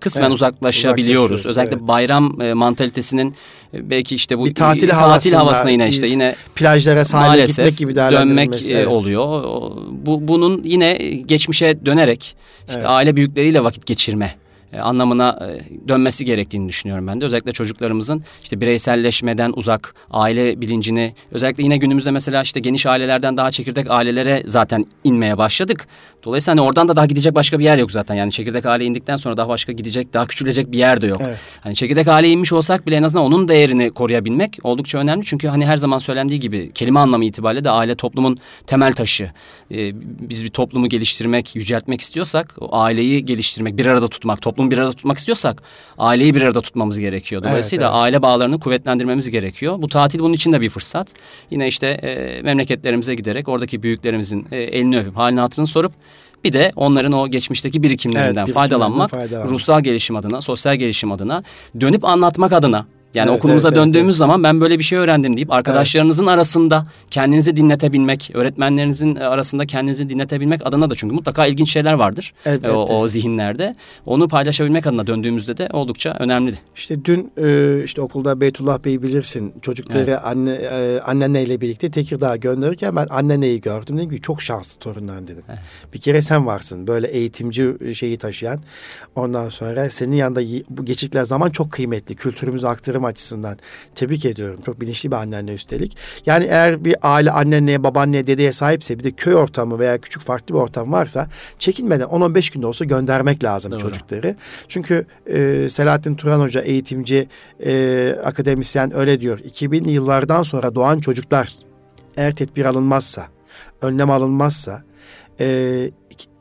kısmen Evet, uzaklaşabiliyoruz. Özellikle evet. bayram e, mantalitesinin e, belki işte bu Bir tatil havasında, havasına yine işte yine Plajlara, sahile gitmek gibi dönmek e, evet. oluyor. Bu bunun yine geçmişe dönerek işte Evet. aile büyükleriyle vakit geçirme e, anlamına e, dönmesi gerektiğini düşünüyorum ben de. Özellikle çocuklarımızın işte bireyselleşmeden uzak aile bilincini özellikle yine günümüzde mesela işte geniş ailelerden daha çekirdek ailelere zaten inmeye başladık. Dolayısıyla hani oradan da daha gidecek başka bir yer yok zaten. Yani çekirdek aileye indikten sonra daha başka gidecek, daha küçülecek bir yer de yok. Evet. Hani çekirdek aileye inmiş olsak bile en azından onun değerini koruyabilmek oldukça önemli. Çünkü hani her zaman söylendiği gibi kelime anlamı itibariyle de aile toplumun temel taşı. Ee, biz bir toplumu geliştirmek, yüceltmek istiyorsak o aileyi geliştirmek, bir arada tutmak, toplumu bir arada tutmak istiyorsak aileyi bir arada tutmamız gerekiyor. Dolayısıyla evet. aile bağlarını kuvvetlendirmemiz gerekiyor. Bu tatil bunun için de bir fırsat. Yine işte e, memleketlerimize giderek oradaki büyüklerimizin e, elini öpüp halini hatırını sorup bir de onların o geçmişteki birikimlerinden birikimlerinden faydalanmak, faydalanmak. ruhsal gelişim adına, sosyal gelişim adına, dönüp anlatmak adına. Yani Evet, okulumuza evet, evet, döndüğümüz evet. zaman ben böyle bir şey öğrendim deyip arkadaşlarınızın arasında kendinizi dinletebilmek, öğretmenlerinizin arasında kendinizi dinletebilmek adına da çünkü mutlaka ilginç şeyler vardır Elbette. e, o, o zihinlerde. Onu paylaşabilmek adına döndüğümüzde de oldukça önemli. İşte dün e, işte okulda Beytullah Bey'i bilirsin. Çocukları anne e, anneanneyle birlikte Tekirdağ'a gönderirken ben anneanneyi gördüm. Dedim ki çok şanslı torunlar dedim. Bir kere sen varsın böyle eğitimci şeyi taşıyan. Ondan sonra senin yanında bu geçikler zaman çok kıymetli. Kültürümüzü aktarım açısından. Tebrik ediyorum. Çok bilinçli bir anneanne üstelik. Yani eğer bir aile anneneye, babaanneye, dedeye sahipse bir de köy ortamı veya küçük farklı bir ortam varsa çekinmeden 10-15 günde olsa göndermek lazım Doğru. çocukları. Çünkü e, Selahattin Turan Hoca eğitimci, e, akademisyen öyle diyor. 2000'li yıllardan sonra doğan çocuklar eğer tedbir alınmazsa, önlem alınmazsa e,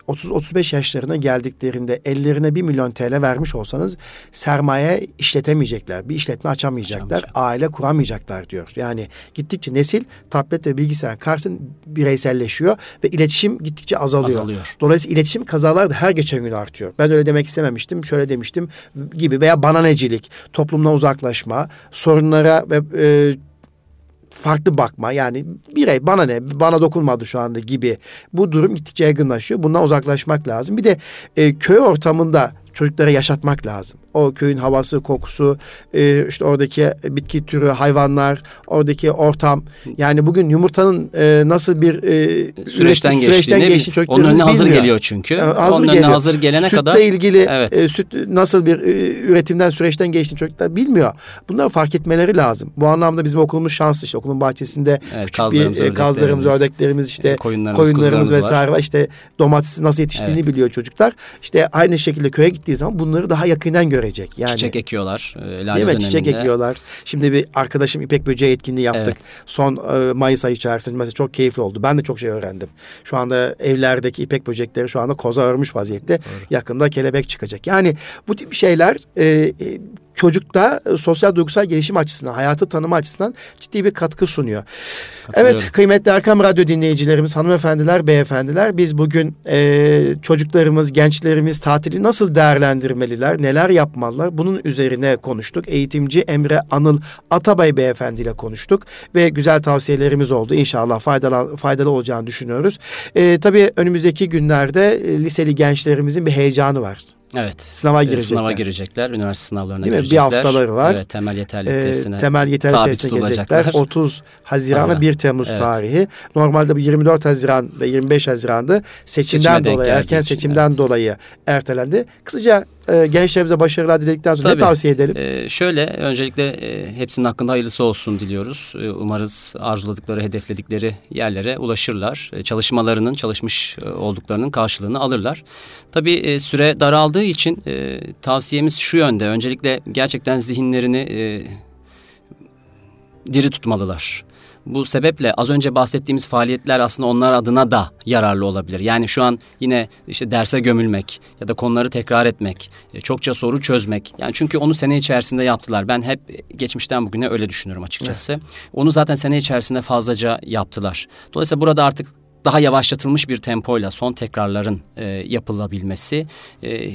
30-35 yaşlarına geldiklerinde ellerine 1 milyon TL vermiş olsanız sermaye işletemeyecekler. Bir işletme açamayacaklar. Açamayacak. Aile kuramayacaklar diyor. Yani gittikçe nesil tablet ve bilgisayar karşısında bireyselleşiyor ve iletişim gittikçe azalıyor. Azalıyor. Dolayısıyla iletişim kazalar da her geçen gün artıyor. Ben öyle demek istememiştim, şöyle demiştim gibi veya bananecilik, toplumdan uzaklaşma, sorunlara ve e, farklı bakma yani birey bana ne bana dokunmadı şu anda gibi bu durum gittikçe yaygınlaşıyor. Bundan uzaklaşmak lazım. Bir de e, köy ortamında çocuklara yaşatmak lazım. O köyün havası, kokusu, e, işte oradaki bitki türü, hayvanlar, oradaki ortam. Yani bugün yumurtanın e, nasıl bir e, Süreçten bil- geçtiğini onun önüne hazır bilmiyor. geliyor çünkü. E, hazır onun geliyor. hazır gelene Sütle kadar ilgili Evet. e, süt nasıl bir e, üretimden süreçten geçtiğini çocuklar bilmiyor. Bunları fark etmeleri lazım. Bu anlamda bizim okulumuz şanslı işte okulun bahçesinde Evet, küçük kazlarımız, bir e, kazlarımız, ördeklerimiz, işte e, koyunlarımız, koyunlarımız vesaire var. İşte domatesi nasıl yetiştiğini Evet. biliyor çocuklar. İşte aynı şekilde köye gittiği zaman bunları daha yakından görecek. Yani çiçek ekiyorlar. E, lale Değil mi? döneminde. Çiçek ekiyorlar. Şimdi bir arkadaşım İpek Böceği etkinliği yaptık. Evet. Son e, Mayıs ayı içerisinde mesela çok keyifli oldu. Ben de çok şey öğrendim. Şu anda evlerdeki ipek böcekleri şu anda koza örmüş vaziyette. Yakında kelebek çıkacak. Yani bu tip şeyler e, e, çocukta e, sosyal duygusal gelişim açısından, hayatı tanıma açısından ciddi bir katkı sunuyor. Evet kıymetli Erkam Radyo dinleyicilerimiz, hanımefendiler, beyefendiler biz bugün e, çocuklarımız, gençlerimiz tatili nasıl değerlendirmeliler, neler yapmalılar bunun üzerine konuştuk. Eğitimci Emre Anıl Atabay beyefendi ile konuştuk ve güzel tavsiyelerimiz oldu. İnşallah faydalı, faydalı olacağını düşünüyoruz. E, tabii önümüzdeki günlerde e, liseli gençlerimizin bir heyecanı var. Evet. Sınava girecekler. Sınava girecekler. Üniversite sınavlarına Değil mi? girecekler. Bir haftaları var. Evet, temel yeterlilik Ee, testine. temel yeterlilik tabi testine gelecekler. 30 Haziran ve Haziran. 1 Temmuz Evet. tarihi. Normalde bu 24 Haziran ve 25 Haziran'dı. Seçimden Seçime dolayı, erken için, seçimden dolayı ertelendi. Kısaca e, gençlerimize başarılar diledikten sonra ne Tabii. tavsiye edelim? Ee, şöyle öncelikle e, hepsinin hakkında hayırlısı olsun diliyoruz. E, umarız arzuladıkları, hedefledikleri yerlere ulaşırlar. E, çalışmalarının, çalışmış e, olduklarının karşılığını alırlar. Tabii e, süre daraldığı için e, tavsiyemiz şu yönde. Öncelikle gerçekten zihinlerini e, diri tutmalılar. Bu sebeple az önce bahsettiğimiz faaliyetler aslında onlar adına da yararlı olabilir. Yani şu an yine işte derse gömülmek ya da konuları tekrar etmek, e, çokça soru çözmek. Yani çünkü onu sene içerisinde yaptılar. Ben hep geçmişten bugüne öyle düşünüyorum açıkçası. Onu zaten sene içerisinde fazlaca yaptılar. Dolayısıyla burada artık daha yavaşlatılmış bir tempoyla son tekrarların e, yapılabilmesi, e,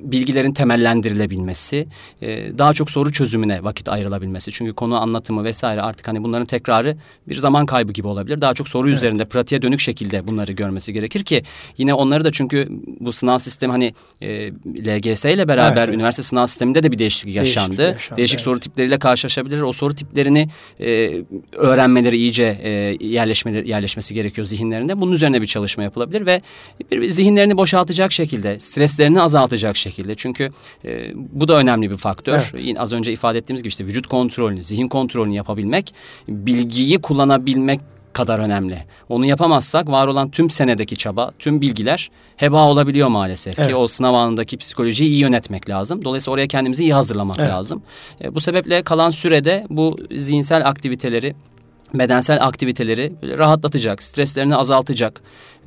bilgilerin temellendirilebilmesi, e, daha çok soru çözümüne vakit ayrılabilmesi. Çünkü konu anlatımı vesaire artık hani bunların tekrarı bir zaman kaybı gibi olabilir. Daha çok soru üzerinde pratiğe dönük şekilde bunları görmesi gerekir ki yine onları da çünkü bu sınav sistemi hani e, LGS ile beraber Evet, evet. üniversite sınav sisteminde de bir değişiklik Değişiklik yaşandı. yaşandı, Değişik evet. soru tipleriyle karşılaşabilir. O soru tiplerini e, öğrenmeleri iyice e, yerleşmeleri, yerleşmesi gerekiyor zihinlerinde. Bunun üzerine bir çalışma yapılabilir ve bir, zihinlerini boşaltacak şekilde, streslerini azaltacak şekilde. Çünkü e, bu da önemli bir faktör. Evet. Az önce ifade ettiğimiz gibi işte vücut kontrolünü, zihin kontrolünü yapabilmek, bilgiyi kullanabilmek kadar önemli. Onu yapamazsak var olan tüm senedeki çaba, tüm bilgiler heba olabiliyor maalesef Evet. ki o sınav anındaki psikolojiyi iyi yönetmek lazım. Dolayısıyla oraya kendimizi iyi hazırlamak Evet. lazım. E, bu sebeple kalan sürede bu zihinsel aktiviteleri bedensel aktiviteleri rahatlatacak, streslerini azaltacak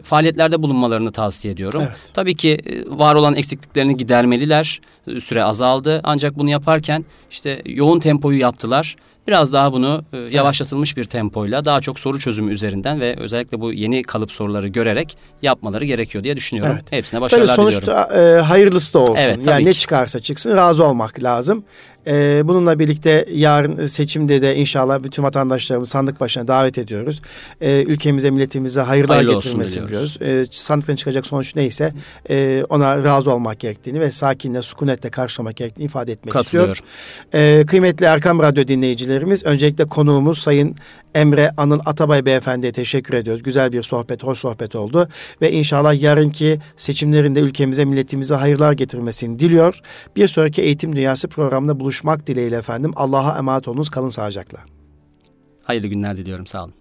faaliyetlerde bulunmalarını tavsiye ediyorum. Evet. Tabii ki e, var olan eksikliklerini gidermeliler. E, Süre azaldı ancak bunu yaparken işte yoğun tempoyu yaptılar. Biraz daha bunu e, yavaşlatılmış bir tempoyla daha çok soru çözümü üzerinden ve özellikle bu yeni kalıp soruları görerek yapmaları gerekiyor diye düşünüyorum. Evet. Hepsine Tabii başarılar diliyorum. sonuçta e, hayırlısı da olsun. Evet, yani ne ki. çıkarsa çıksın razı olmak lazım. E, bununla birlikte yarın seçimde de inşallah bütün vatandaşlarımızı sandık başına davet ediyoruz. E, ülkemize, milletimize hayırlar Hayırlı getirmesini diliyoruz. diliyoruz. E, sandıktan çıkacak sonuç neyse e, ona razı olmak gerektiğini ve sakinle, sükunetle karşılamak gerektiğini ifade etmek istiyorum. Ee, kıymetli Erkam Radyo dinleyicilerimiz, öncelikle konuğumuz Sayın Emre Anıl Atabay Beyefendi'ye teşekkür ediyoruz. Güzel bir sohbet, hoş sohbet oldu. Ve inşallah yarınki seçimlerinde ülkemize, milletimize hayırlar getirmesini diliyor. Bir sonraki Eğitim Dünyası programında buluşmak dileğiyle efendim. Allah'a emanet olunuz, kalın sağlıcakla. Hayırlı günler diliyorum. Sağ olun.